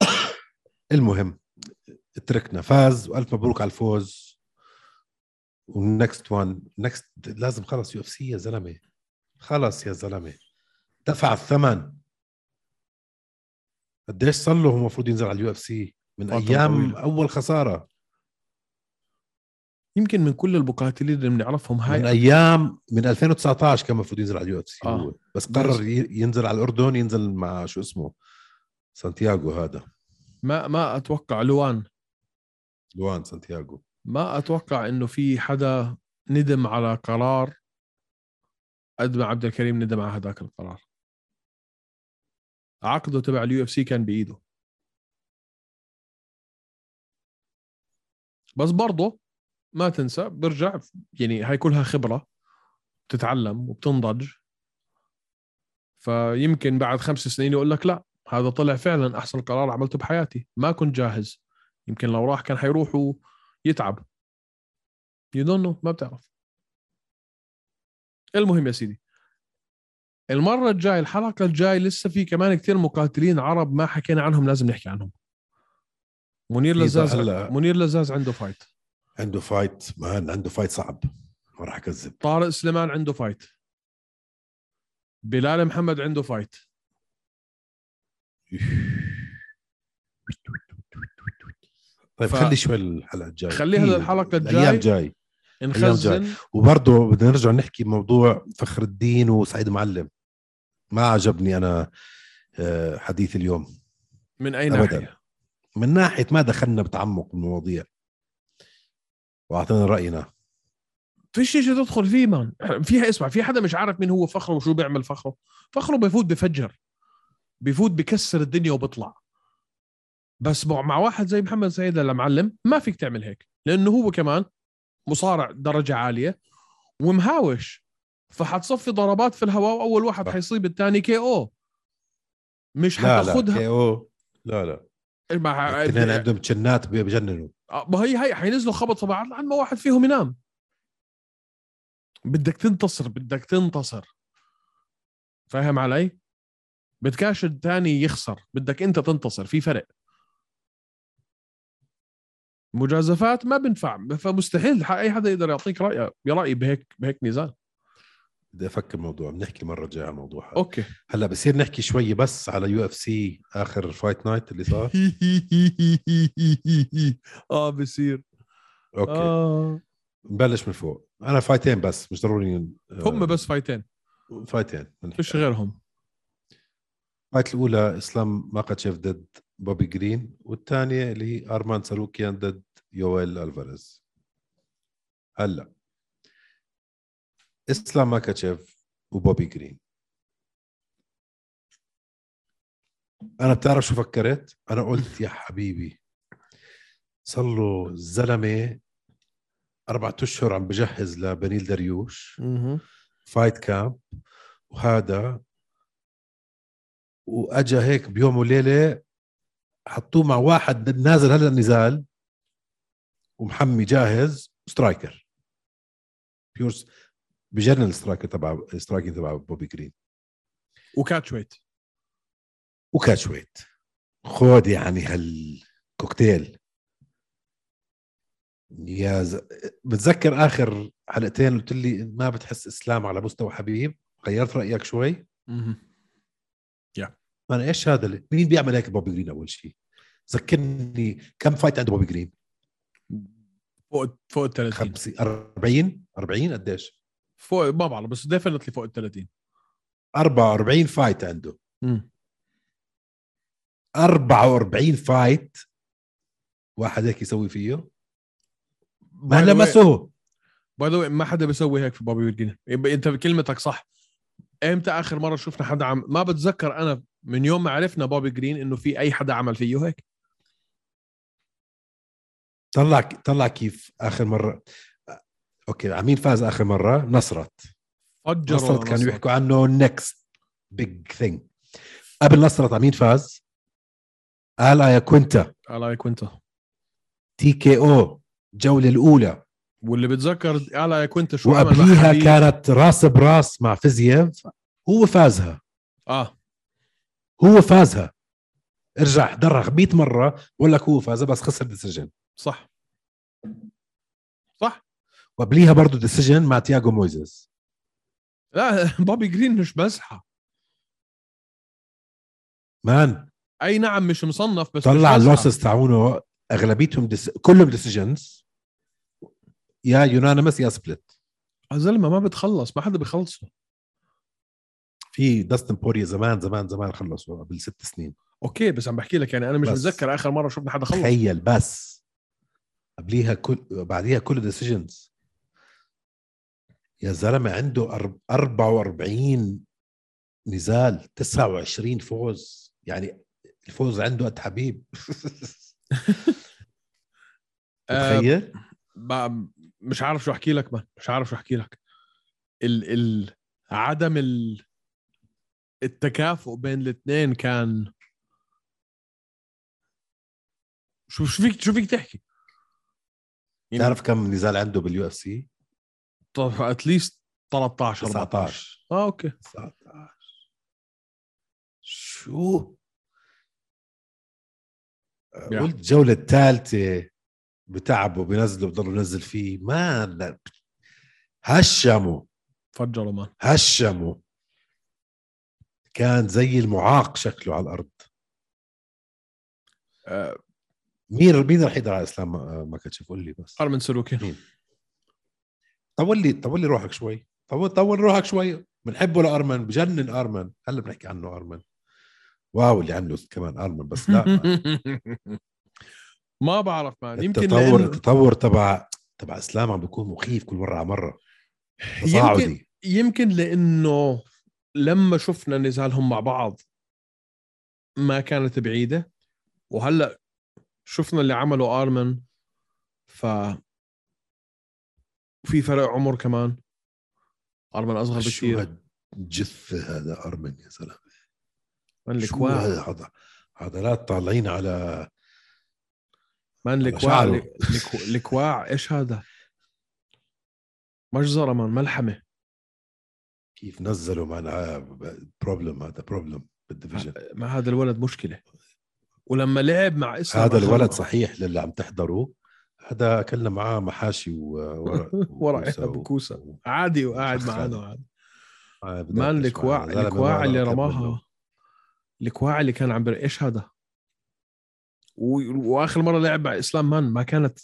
المهم اتركنا فاز وألف مبروك على الفوز وال next one next لازم خلص UFC يا زلمة. خلص يا زلمة. دفع الثمن. قديش صار له المفروض ينزل على ال UFC؟ من أيام طويلة. أول خسارة. يمكن من كل المقاتلين اللي بنعرفهم من هاي أيام من 2019 كان المفروض ينزل على ال UFC. آه. هو. بس قرر ينزل على الأردن ينزل مع شو اسمه؟ سانتياغو هذا. ما ما أتوقع لوان. لوان سانتياغو. ما أتوقع إنه في حدا ندم على قرار قد ما عبد الكريم ندم على هذاك القرار. عقده تبع ال UFC كان بإيده. بس برضه ما تنسى برجع يعني هاي كلها خبرة بتتعلم وبتنضج. فيمكن بعد خمس سنين يقول لك لا هذا طلع فعلا أحسن قرار عملته بحياتي ما كنت جاهز. يمكن لو راح كان حيروح ويتعب you don't know ما بتعرف. المهم يا سيدي المرة الجاي الحلقة الجاي لسه في كمان كتير مقاتلين عرب ما حكينا عنهم لازم نحكي عنهم. منير لزاز هلا- منير لزاز عنده fight عنده fight مان عنده fight صعب. ما راح أكذب. طارق سليمان عنده fight بلال محمد عنده fight طيب ف- خلي شوي الحلقة الجاية. خليها في للحلقة الأيام الجاي. جاي. نخزن. وبرضه بدنا نرجع نحكي موضوع فخر الدين وسعيد معلم. ما عجبني أنا آه، حديث اليوم. من أي أبداً. ناحية من ناحية ما دخلنا بتعمق بالمواضيع. واعطينا رأينا. في شيء تدخل فيه مان؟ فيها اسمع في حدا مش عارف مين هو فخره وشو بيعمل فخره؟ فخره بيفوت بفجر. بيفوت بكسر الدنيا وبيطلع. بس مع واحد زي محمد سعيد المعلم ما فيك تعمل هيك لأنه هو كمان مصارع درجة عالية ومهاوش. فحتصفي ضربات في الهواء وأول واحد. حيصيب الثاني كي أو. مش لا لا حتاخذها كي أو. لا لا. مع الاثنين عندهم تشنات بجننوا. آه، ما هي هي حينزلوا خبط في بعض لحد ما واحد فيهم ينام. بدك تنتصر بدك تنتصر. فاهم علي؟ بدكاش الثاني يخسر بدك أنت تنتصر في فرق. مجازفات ما بنفع فمستحيل أي حدا يقدر يعطيك رأيه برايي بهيك بهيك نزال. بدي أفكر الموضوع بنحكي المره الجايه عن الموضوع هذا. okay. هلأ بصير نحكي شوي بس على UFC آخر fight night اللي صار؟ آه بصير. okay. آه. نبلش من فوق. أنا fight ين بس مش ضروري آه، هم بس fight ين fight ين فيش غيرهم. ال fight الأولى إسلام ماكاتشيف ضد بوبي جرين والثانيه اللي هي أرمان ساروكيان ضد يويل الفاريز هلا إسلام ماكاتشيف وبوبي جرين. أنا بتعرف شو فكرت؟ أنا قلت يا حبيبي صار له الزلمه أربعة أشهر عم بجهز لبنيل دريوش fight camp وهذا وأجا هيك بيوم وليلة حطوه مع واحد نازل هلا النزال ومحمي جاهز striker. بيورس بجنن ال striker تبع ال striker تبع بوبي جرين. و catchweight. و catchweight. خود يعني هالكوكتيل. يا ز... بتذكر آخر حلقتين قلت لي ما بتحس إسلام على مستوى حبيب؟ غيرت رأيك شوي؟ أنا إيش هذا. مين بيعمل هيك بوبي جرين أول شيء ذكرني كم fight عنده بوبي جرين فوق فوق ال 30 50 40 40 قديش؟ فوق ما بعرف بس definitely فوق ال 30 44 fight عنده. 44 fight واحد هيك يسوي فيه. ما لمسه by the ما حدا بيسوي هيك في بوبي يبقى أنت كلمتك صح. إمتى آخر مرة شفنا حدا عم ما بتذكر أنا من يوم ما عرفنا بوبي جرين إنه في أي حدا عمل فيه هيك. طلع طلع كيف آخر مرة؟ okay عمين فاز آخر مرة؟ نصرت. فجر نصرت كانوا يحكوا عنه next big thing قبل نصرت عمين فاز؟ آل ياكوينتا. على كنت TKO الجوله الأولى. واللي بتذكر على كنت شو عمل مع وقبليها. كانت راس براس مع فيزييف هو فازها. آه. هو فازها. ارجع احضرها 100 مرة بقول لك هو فازها بس خسر decision صح. صح. وقبليها برضه decision مع تياجو مويزيس. لا بوبي جرين مش مزحه man. أي نعم مش مصنف بس طلع. ال losses تاعونه. أغلبيتهم dec... كلهم decisions يا unanimous يا split يا زلمه ما بتخلص ما حدا بيخلصه. في داستن بوريا زمان زمان زمان خلصوا قبل ست سنين. okay بس عم بحكي لك يعني أنا مش بس. بتذكر آخر مرة شفنا حدا خلص. تخيل بس. قبليها كل بعديها كل ديسيجنز يا زلمة عنده أرب- 44 نزال 29 فوز يعني الفوز عنده قد حبيب آه، تخيل ب- مش عارف شو أحكي لك man. مش عارف شو أحكي لك ال ال عدم ال التكافؤ بين الاثنين كان شو شو فيك شو فيك تحكي؟ يعني تعرف كم نزال عنده بال UFC؟ at least 13 14 19 آه okay. 19 شو. قلت الجولة الثالثة بتعبوا بينزلوا بضلوا ينزل فيه. ما. هشموا. فجروا man. هشموا. كان زي المعاق شكله على الأرض. آه، مين مين رح يقدر على إسلام؟ ما ما كنت قول لي بس. أرمن سلوكي طول لي طول لي روحك شوي. طول طول روحك شوي. بنحبه لأرمن بجنن أرمن. هلا بنحكي عنه أرمن. واو اللي عمله كمان أرمن بس لا. ما بعرف مان يمكن التطور لأنه التطور تبع تبع إسلام عم بيكون مخيف كل مرة على مرة. يمكن تصاعدي يمكن لأنه لما شفنا نزالهم مع بعض ما كانت بعيدة. وهلأ شفنا اللي عمله آرمن ف في فرق عمر كمان. آرمن أصغر شو بكثير هالجثة هذا آرمن يا زلمه شو الكواع هذا؟ عضلات طالعين على على الكواع الكواع إيش هذا؟ مجزره مان ملحمة. كيف نزلوا؟ معنا problem هذا problem بال division. ما هذا الولد مشكلة. ولما لعب مع إسلام هذا الولد صحيح للي عم تحضروا هذا اكلنا معاه محاشي وورق ورق و- و- عادي وقاعد وفخ معنا. عادي. آه، man الكواع الكواع اللي رماها. الكواع اللي كان عم بر إيش هذا؟ و... وآخر مرة لعب مع إسلام man ما كانت.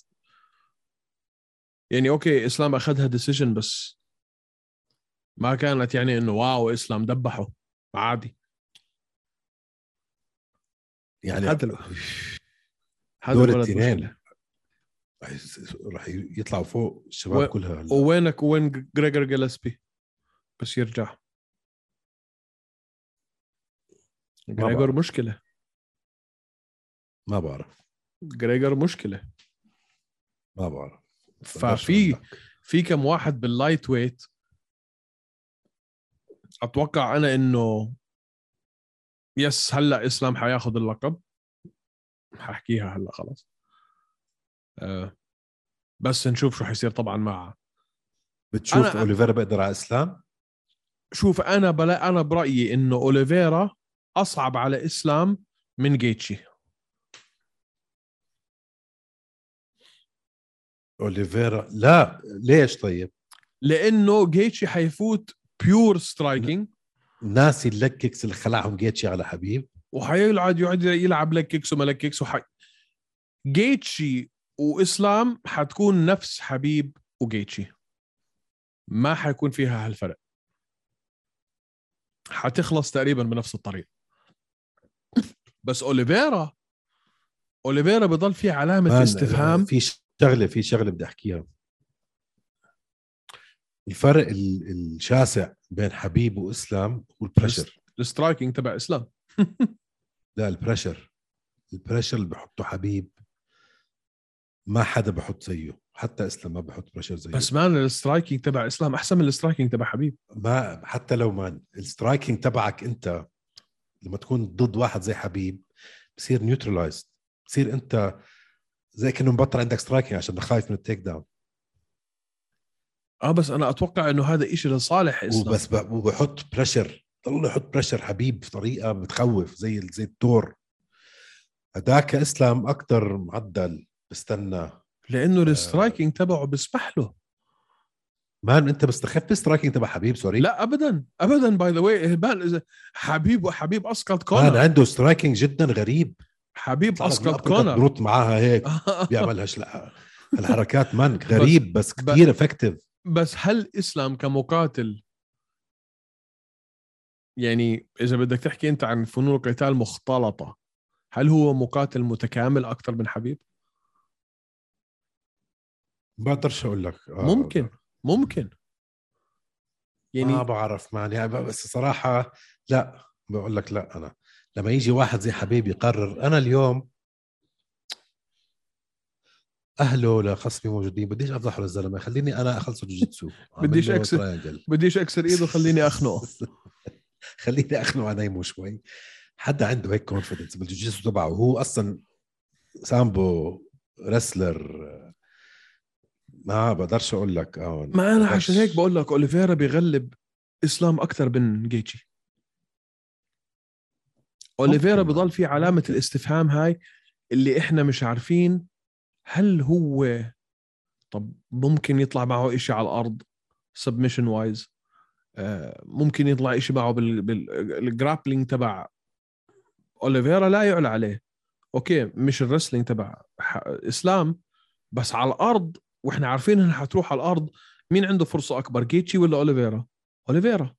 يعني okay إسلام أخذها decision بس ما كانت يعني إنه wow إسلام دبحه عادي. يعني هذا هذا دول الاثنين. رح يطلعوا فوق الشباب و- كلها. هلا. ووينك وين جريجر جيلسبي بس يرجع. جريجر. مشكلة. ما بعرف. جريجر مشكلة. ما بعرف. ففي. في كم واحد بال lightweight. أتوقع أنا إنه yes هلأ إسلام حياخذ اللقب. ححكيها هلأ خلاص. أه بس نشوف شو حيصير طبعا مع بتشوف أنا- أوليفيرا بيقدر على إسلام؟ شوف أنا بلا أنا برأيي إنه أوليفيرا أصعب على إسلام من جيتشي. أوليفيرا لا ليش طيب؟ لأنه جيتشي حيفوت pure striking ناسي ال kicks اللي خلعهم جيتشي على حبيب. وحيقعد يقعد يلعب لك kicks وما لك kicks وحي... جيتشي وإسلام حتكون نفس حبيب وجيتشي. ما حيكون فيها هالفرق. حتخلص تقريبا بنفس الطريقة. بس أوليفيرا أوليفيرا بضل في علامة استفهام. في شغلة في شغلة بدي أحكيها. الفرق ال- الشاسع بين حبيب وإسلام هو ال pressure ال striking تبع إسلام. لا ال pressure ال pressure اللي بحطه حبيب ما حدا بحط زيه. حتى إسلام ما بحط pressure زيه. بس man ال striking تبع إسلام أحسن من ال striking تبع حبيب. ما حتى لو ما ال striking تبعك أنت لما تكون ضد واحد زي حبيب بصير neutralized بصير أنت زي كأنه مبطل عندك striking عشان خايف من ال takedown آه بس أنا أتوقع إنه هذا إشي لصالح إسلام. وبس ب- وبحط pressure ضل يحط pressure حبيب بطريقة بتخوف زي زي الدور. هداك إسلام أكثر معدل بستنى. لأنه ال striking تبعه بيسمح له. man أنت مستخف striking تبع حبيب sorry. لا ابدا. ابدا by the way man حبيب وحبيب أسقط man كونر عنده striking جدا غريب. حبيب أسقط كونر بنط معاها هيك بيعملها لا الحركات man غريب بس كثير effective بس هل إسلام كمقاتل يعني إذا بدك تحكي أنت عن فنون القتال مختلطة هل هو مقاتل متكامل أكثر من حبيب؟ بقدرش أقول لك آه، ممكن ممكن يعني ما بعرف man يعني بس صراحة لا بقول لك لا أنا لما يجي واحد زي حبيب يقرر أنا اليوم أهله لخصمي موجودين. بديش أفضحه للزلمة. خليني أنا أخلصه جوجيتسو. بديش triangle. بديش أكسر إيده خليني أخنقه. خليني أخنقه انيمه شوي. حدا عنده هيك confidence بالجوجيتسو تبعه. وهو أصلا sambo wrestler ما بقدرش أقول لك. آه ما أنا. عشان هيك بقول لك أوليفيرا بيغلب إسلام أكثر من جيتشي. أوليفيرا. بضل في علامة. الاستفهام هاي اللي إحنا مش عارفين هل هو طب ممكن يطلع معه إشي على الأرض submission wise ممكن يطلع إشي معه بال grappling تبع اوليفيرا لا يعلى عليه okay مش ال wrestling تبع إسلام بس على الأرض وإحنا عارفين إنها حتروح على الأرض مين عنده فرصة أكبر جيتشي ولا اوليفيرا اوليفيرا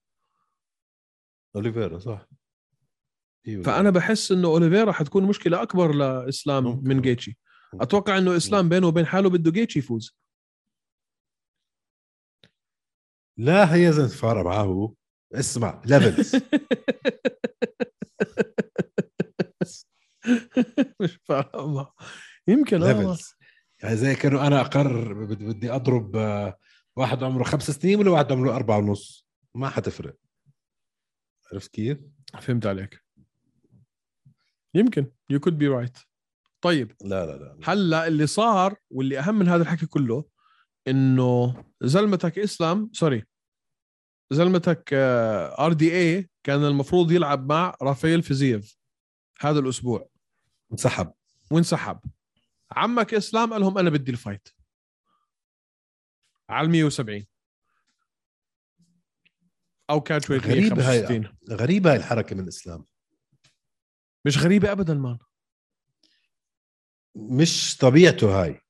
اوليفيرا صح. فأنا بحس إنه اوليفيرا حتكون مشكلة أكبر لإسلام ممكن. من جيتشي. أتوقع إنه إسلام بينه وبين حاله بده جيتشي يفوز. لا هي فارقه معاه. هو اسمع levels مش فاهم يمكن levels يعني زي كانوا أنا أقرر بد- بدي أضرب آه، واحد عمره خمس سنين ولا واحد عمره أربعة ونص. ما حتفرق. عرفت كيف؟ فهمت عليك. يمكن. you could be right طيب لا لا لا هلأ اللي صار واللي أهم من هذا الحكي كله إنه زلمتك إسلام sorry زلمتك آر دي اي كان المفروض يلعب مع رافائيل فيزييف هذا الأسبوع. انسحب. وانسحب. عمك إسلام قال لهم أنا بدي ال fight. على ال 170 أو catch weight غريبة هاي. 65 غريبه هاي الحركة من الاسلام مش غريبة ابدا man. مش طبيعته هاي.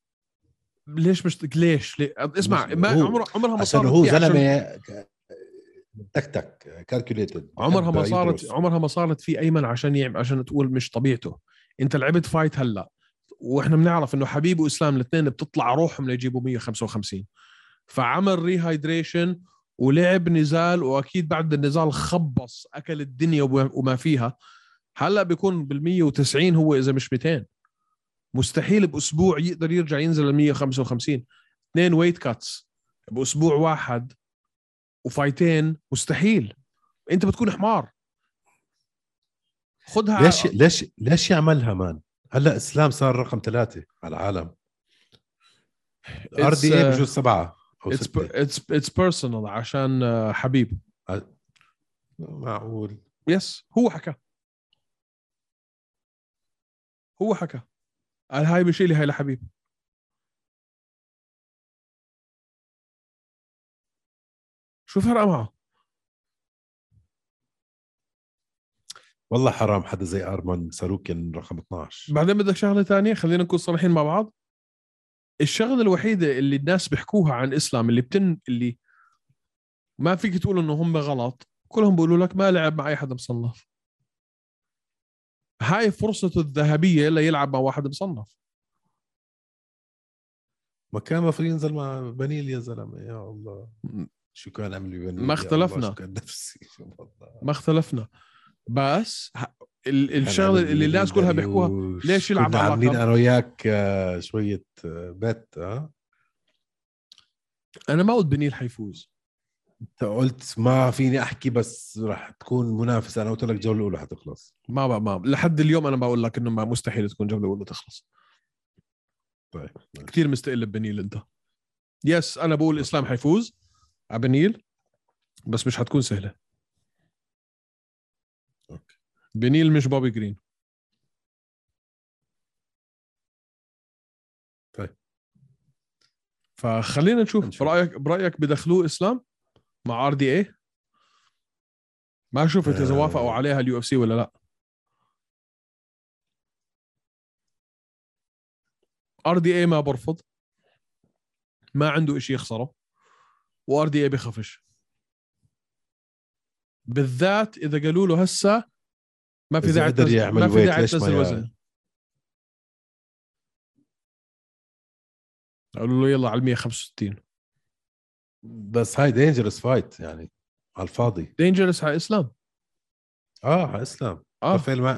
ليش مش ليش؟ اسمع ما عمر عمرها ما صارت هو زلمة تكتك calculated عمرها ما صارت عمرها ما صارت في أيمن عشان يعمل عشان تقول مش طبيعته. أنت لعبت fight هلأ. وإحنا بنعرف إنه حبيب وإسلام الاثنين بتطلع روحهم ليجيبوا 155 فعمل rehydration ولعب نزال وأكيد بعد النزال خبص أكل الدنيا وما فيها. هلأ بيكون بال 190 هو إذا مش 200 مستحيل بأسبوع يقدر يرجع ينزل ل 155 اثنين weight cuts بأسبوع واحد و fightين مستحيل. أنت بتكون حمار. خدها ليش ليش ليش يعملها man؟ هلا إسلام صار رقم ثلاثة على العالم. ار It's, دي اي uh, بجوز سبعة أو it's it's personal عشان آه، حبيب. معقول. يس هو حكى. هو حكى. قال هاي بشيلي هاي لحبيب شو فرق معه؟ والله حرام حدا زي آرمان ساروكن رقم 12 بعدين بدك شغلة ثانية خلينا نكون صريحين مع بعض. الشغلة الوحيدة اللي الناس بيحكوها عن إسلام اللي بتن اللي ما فيك تقول إنه هم غلط كلهم بيقولوا لك ما لعب مع أي حدا مصنف. هاي فرصته الذهبية ليلعب مع واحد مصنف. ما كان المفروض ينزل مع بنيل يا زلمة. يا الله. شو كان عمل ببني ما اختلفنا. شو كان نفسي. والله. ما اختلفنا. بس الشغلة اللي الناس كلها بيحكوها ليش يلعب على عاملين؟ أنا وياك آه، شوية آه، بت ها أنا ما قلت بنيل حيفوز. انت قلت ما فيني احكي بس راح تكون منافسة. أنا قلت لك الجولة الأولى حتخلص. ما بقى ما لحد اليوم أنا بقول لك إنه ما مستحيل تكون جوله اولى تخلص. طيب. كثير مستقل ببنيل أنت. yes أنا بقول الاسلام حيفوز على بنيل بس مش حتكون سهلة. okay. بنيل مش بوبي جرين. طيب. فخلينا نشوف. برايك برأيك بدخلوه إسلام؟ مع ار دي اي ما شفت إذا آه. وافقوا عليها اليو اف سي ولا لا. ار دي اي ما برفض. ما عنده إشي يخسره. وار دي اي بخفش بالذات إذا قالوا له هسه ما في داعي تنزل ما في داعي تنزل وزن. قالوا له يلا على 165 بس هاي dangerous fight يعني على الفاضي. dangerous على اسلام آه على اسلام آه. ما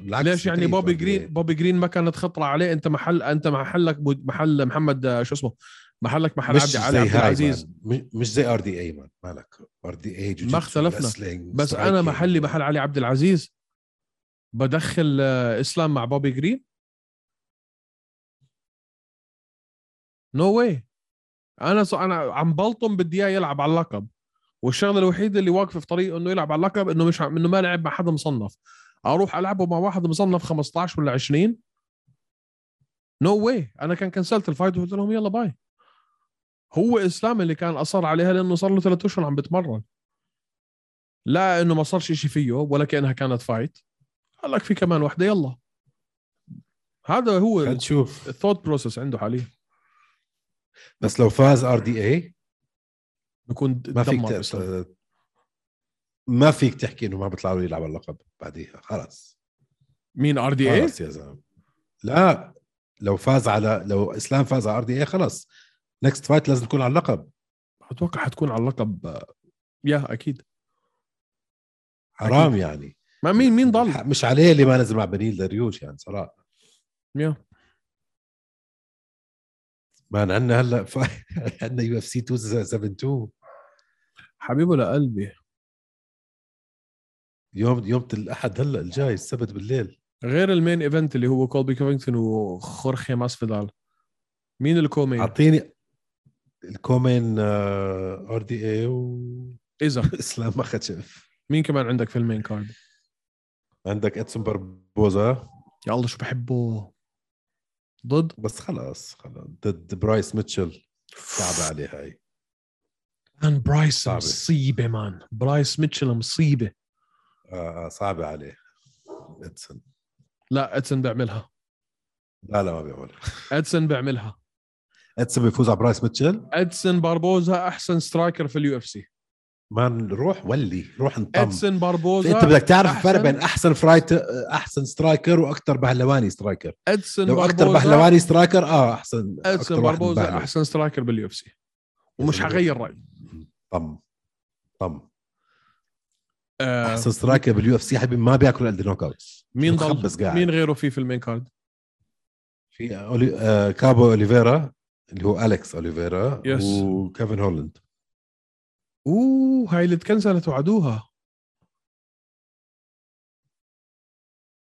بالعكس ليش يعني بوبي. جرين بوبي جرين ما كانت خطرة عليه؟ أنت محل أنت محلك محل محمد آه، شو اسمه؟ محلك محل عبد علي عبد العزيز. مش- زي ار دي اي man مالك. ار دي اي ما اختلفنا. بس أنا محلي محل علي عبد العزيز. بدخل آه، اسلام مع بوبي جرين نو no واي أنا ص... أنا عم بلطم بدي إياه يلعب على اللقب. والشغلة الوحيدة اللي واقفة في طريقه إنه يلعب على اللقب إنه مش إنه ما لعب مع حدا مصنف. أروح ألعبه مع واحد مصنف 15 ولا 20 نو no واي أنا كان cancelت ال fight وقلت لهم يلا bye هو إسلام اللي كان أصر عليها لأنه صار له ثلاث أشهر عم بتمرن. لا إنه ما صارش شيء فيه ولا كأنها كانت fight قال لك في كمان واحدة يلا. هذا هو ال thought process عنده حاليا. بس لو فاز ار دي اي بكون ما فيك. ما فيك تحكي إنه ما بيطلع له يلعب على اللقب بعديها. خلاص. مين ار دي اي خلاص يا زلمة. لا لو فاز على لو إسلام فاز على ار دي اي خلاص. next fight لازم تكون على اللقب. أتوقع حتكون على اللقب. yeah أكيد. حرام يعني. ما مين مين ضل؟ مش عليه اللي ما نزل مع بنيل داريوش يعني صراحة. يا. man عندنا هلأ عندنا يو إف سي 272 حبيبه لقلبي. يوم يوم الأحد هلأ الجاي السبت بالليل. غير ال main event اللي هو كولبي كوفينغتون وخورخي ماسفيدال. مين ال co-main؟ أعطيني ال co-main آر دي اي اذا واسلام ما خشف مين كمان عندك في المين كارد عندك إدسون بربوزا يا الله شو بحبه. ضد؟ بس خلاص خلاص. ضد برايس ميتشل. صعبة عليه هاي man برايس صعبة. مصيبة man. برايس ميتشل مصيبة. آه آه، صعبة عليه. ادسون لا ادسون بيعملها. لا لا ما بيعمل ادسون بيعملها. ادسون بيفوز على برايس ميتشل؟ ادسون باربوزا أحسن striker في اليو إف سي. ما نروح ولي روح انطم. إدسون باربوزا أنت بدك تعرف الفرق بين أحسن فرايت أحسن striker وأكثر بهلواني striker. إدسون لو أكثر بهلواني striker آه أحسن واحد باربوزا. أحسن striker باليو إف سي. ومش حغير رأيي. طم طم. آه أحسن striker باليو إف سي. حبيبي ما بياكل إلا knockout مين ضل. مين غيره في في ال main card؟ في أولي... آه كابو أوليفيرا اللي هو أليكس أوليفيرا yes. وكيفن هولاند. أوه هاي اللي تكنسلت وعدوها.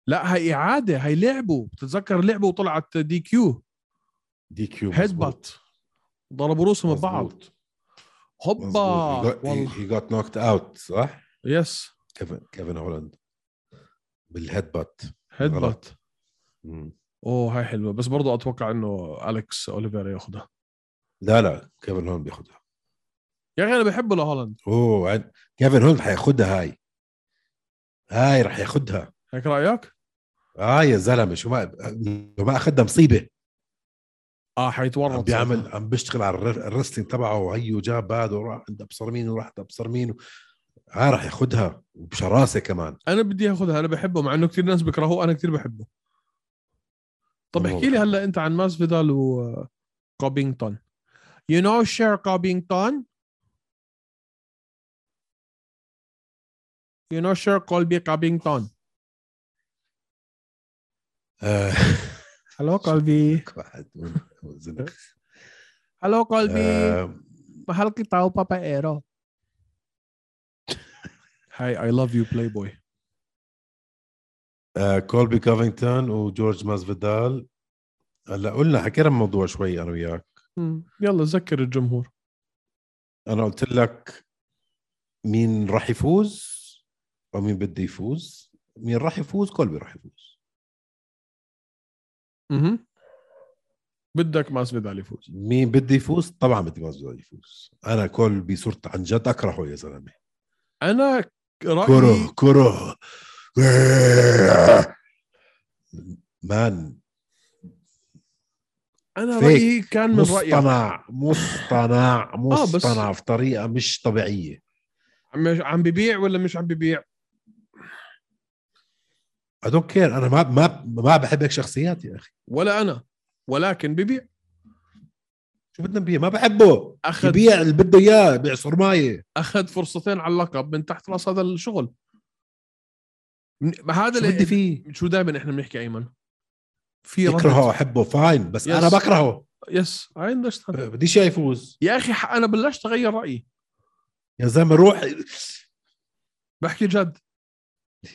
لا هاي إعادة هاي لعبوا بتتذكر لعبوا وطلعت DQ DQ head butt ضربوا رؤوسهم ببعض. هوبا هي got knocked out صح؟ yes كيفن كيفن هولاند. بال head butt head. butt. أوه هاي حلوة. بس برضو أتوقع إنه أليكس اوليفيرا ياخذها لا لا كيفن هولاند بياخذها يا أخي أنا بحبه لهولاند أوه. كيفن هولاند حياخذها هاي هاي رح ياخذها هيك رأيك؟ آه يا زلمة شو ما لو ما اخذها مصيبة آه عم حيتورط بيعمل ساعتها. عم بيشتغل على الر- ال wrestling تبعه وهيو جاب هذا وراح عند أبصر مين وراح عند أبصر مين ها راح ياخذها وبشراسة كمان أنا بدي اخذها أنا بحبه مع إنه كثير ناس بيكرهوه أنا كثير بحبه طب احكي لي. هلا أنت عن ماسفيدال وكوفينغتون you know sure كوفينغتون You know sure Colby Covington. Hello Colby. واحد وزن. Hello Colby. آه، Mahal kita o papaero. Hi, I love you Playboy. آه، كولبي كوفينغتون وجورج مازفيدال هلا قلنا حكينا الموضوع شوي أنا وياك مم. يلا ذكر الجمهور. أنا قلت لك مين راح يفوز أو مين بده يفوز؟ مين راح يفوز؟ كولبي راح يفوز. أها بدك ماسفيدال يفوز. مين بده يفوز؟ طبعا بدي مازفيدال يفوز. أنا كولبي صرت عن جد أكرهه يا زلمة. أنا رايي كره كره. مان. أنا. رأيي كان من رايي مصطنع مصطنع آه، بس- مصطنع في طريقة مش طبيعية. عم عم ببيع ولا مش عم ببيع؟ I don't care. أنا ما ما ما بحب هيك شخصيات يا أخي. ولا أنا. ولكن ببيع. شو بدنا نبيع؟ ما بحبه. اخذ يبيع اللي بده إياه بيعصر مايه أخذ فرصتين على اللقب من تحت راس هذا الشغل. هذا اللي بدي فيه؟ شو دائما إحنا بنحكي ايمن في بكرهه أحبه fine بس Yes. أنا بكرهه yes I understand بديش إياه يفوز. يا أخي أنا بلشت أغير رأيي. يا زلمة روح. بحكي جد.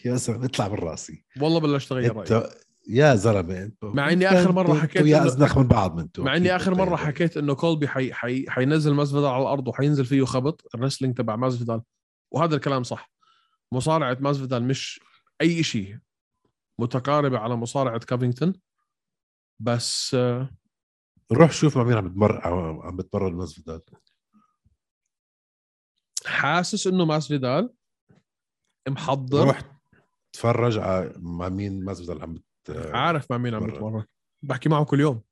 يا زلمة اطلع من راسي. والله بلشت أغير رايي يا زلمة انت مع إني آخر مرة حكيت يا ازنخ من بعض منتو مع إني آخر مرة حكيت إنه كولبي حي حي حينزل ماسفيدال على الأرض وحينزل فيه خبط ال wrestling تبع ماسفيدال وهذا الكلام صح. مصارعة ماسفيدال مش أي شيء متقاربة على مصارعة كافينغتون بس آه، روح شوف مع مين عم بتمر عم بتمرن مازفيدال حاسس إنه ماسفيدال محضر. روح تفرج على مع مين مازفيدال عم بت... عارف مع مين عم. بتمرن. بحكي معه كل يوم.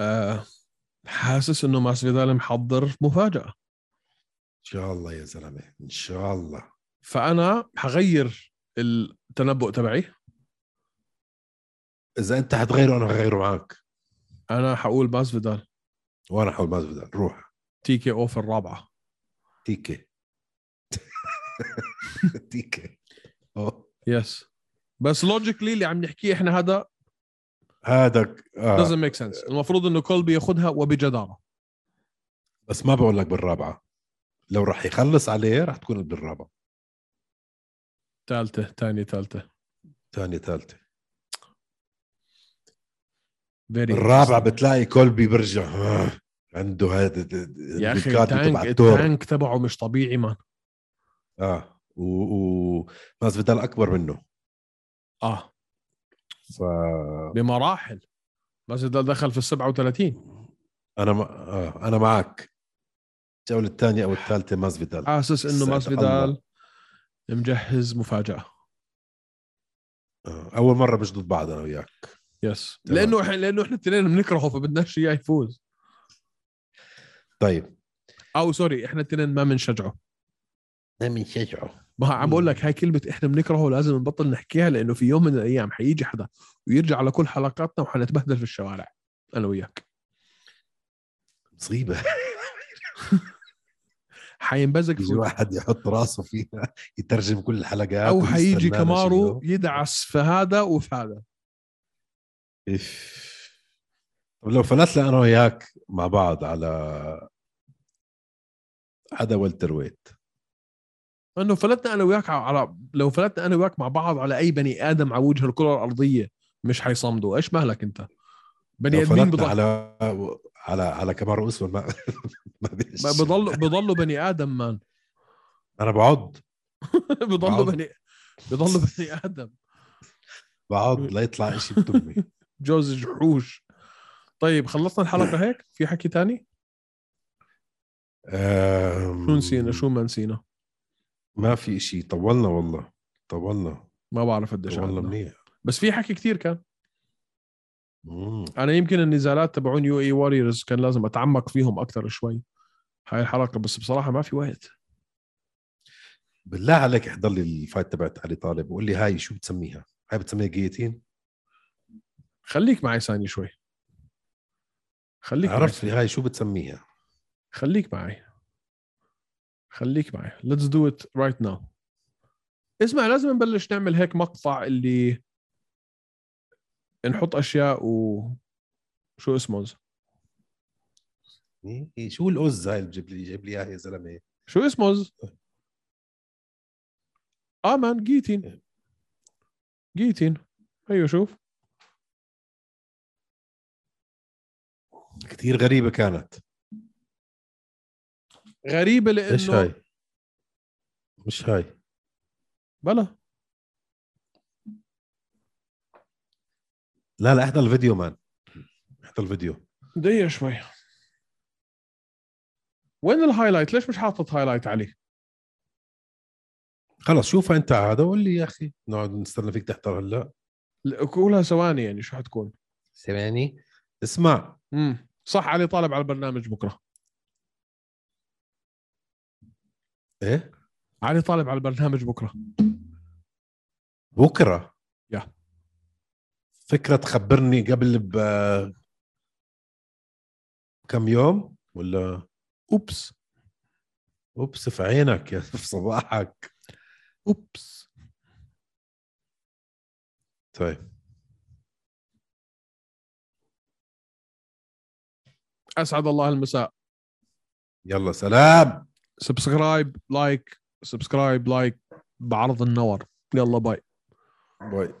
آه حاسس إنه ماسفيدال محضر مفاجأة. إن شاء الله يا زلمة إن شاء الله. فأنا حغير التنبؤ تبعي. إذا أنت حتغيره أنا هغيره معك أنا حقول ماسفيدال وأنا حول مازفيدال روح. TKO في الرابعة. TK TKO. yes بس logically اللي عم نحكيه إحنا هذا هذا doesn't make sense. المفروض إنه كولبي ياخذها وبجدارة. بس ما بقول لك بالرابعة. لو راح يخلص عليه راح تكون بالرابعة. ثالثه ثانية ثالثه ثانية ثالثة فيري الرابعة بتلاقي كولبي برجع آه، عنده هذا يا أخي ال tank ال tank تبعه مش طبيعي man آه. و, و... أكبر منه. آه. ف بمراحل. ده دخل في ال 37 أنا ما... آه. أنا معك الجولة الثانية أو الثالثة مازفيدال حاسس إنه ماسفيدال. مجهز مفاجأة. آه. أول مرة مش ضد بعض أنا وياك. يس تمام. لأنه إحنا لأنه إحنا الاثنين بنكرهه فبدناش إياه يفوز. طيب. أو سوري إحنا الاثنين ما بنشجعه. من شجعه. ما عم بقول لك هاي كلمة إحنا بنكرهه لازم نبطل نحكيها لأنه في يوم من الأيام حيجي حدا ويرجع على كل حلقاتنا وحنتبهدل في الشوارع. أنا وياك. مصيبة. حينبزق في واحد يحط راسه فيها يترجم كل الحلقات أو حيجي كمارو. يدعس في هذا وفي هذا. إف. طب لو فلتنا أنا وياك مع بعض على حدا والتر ويت انه فلتنا أنا وياك على لو فلتنا أنا وياك مع بعض على أي بني آدم على وجه الكرة الأرضية مش حيصمدوا. إيش مالك أنت؟ بني آدمين بضل على على على كمارو اسود ما ما بيش. بضلوا بني آدم مان أنا بقعد بضلوا بعض. بني بضلوا بني آدم. بقعد لا يطلع شيء بتمي. جوز جحوش. طيب خلصنا الحلقة هيك؟ في حكي تاني؟ أم، شو نسينا؟ شو ما نسينا؟ ما في شيء طولنا والله. طولنا. ما بعرف قديش طولنا. منيح. بس في حكي كتير كان. مم. أنا يمكن النزالات تبعون UAE Warriors كان لازم أتعمق فيهم أكثر شوي. هاي الحلقة بس بصراحة ما في وقت. بالله عليك احضر لي ال fight تبعت علي طالب وقول لي هاي شو بتسميها؟ هاي بتسميها guillotine؟ خليك معي ثاني شوي. خليك عرفت لي هاي شو بتسميها. خليك معي. خليك معي. Let's do it right now. اسمع لازم نبلش نعمل هيك مقطع اللي نحط أشياء و شو اسمه؟ إيه، شو الأز هاي اللي بجيب لي جايب لي إياها يا زلمة؟ شو اسمه؟ آه مان جيتين. جيتين. أيوه شوف. كثير غريبة كانت. غريبة إيش لأنه هاي؟ مش هاي. بلا. لا لا احضر الفيديو man. احضر الفيديو. دقيقة شوي. وين ال highlight؟ ليش مش حاطط highlight عليه؟ خلص شوفها أنت هذا وقول لي يا أخي. نقعد نستنى فيك تحضر هلا. كلها ثواني يعني شو حتكون؟ سامعني اسمع. امم صح علي طالب على البرنامج بكرة. إيه؟ علي طالب على البرنامج بكرة. بكرة؟ يا. فكرة تخبرني قبل ب كم يوم ولا؟ أوبس. أوبس في عينك يا في صباحك. أوبس. طيب. أسعد الله المساء. يلا سلام. subscribe like subscribe like بعرض النور. يلا bye bye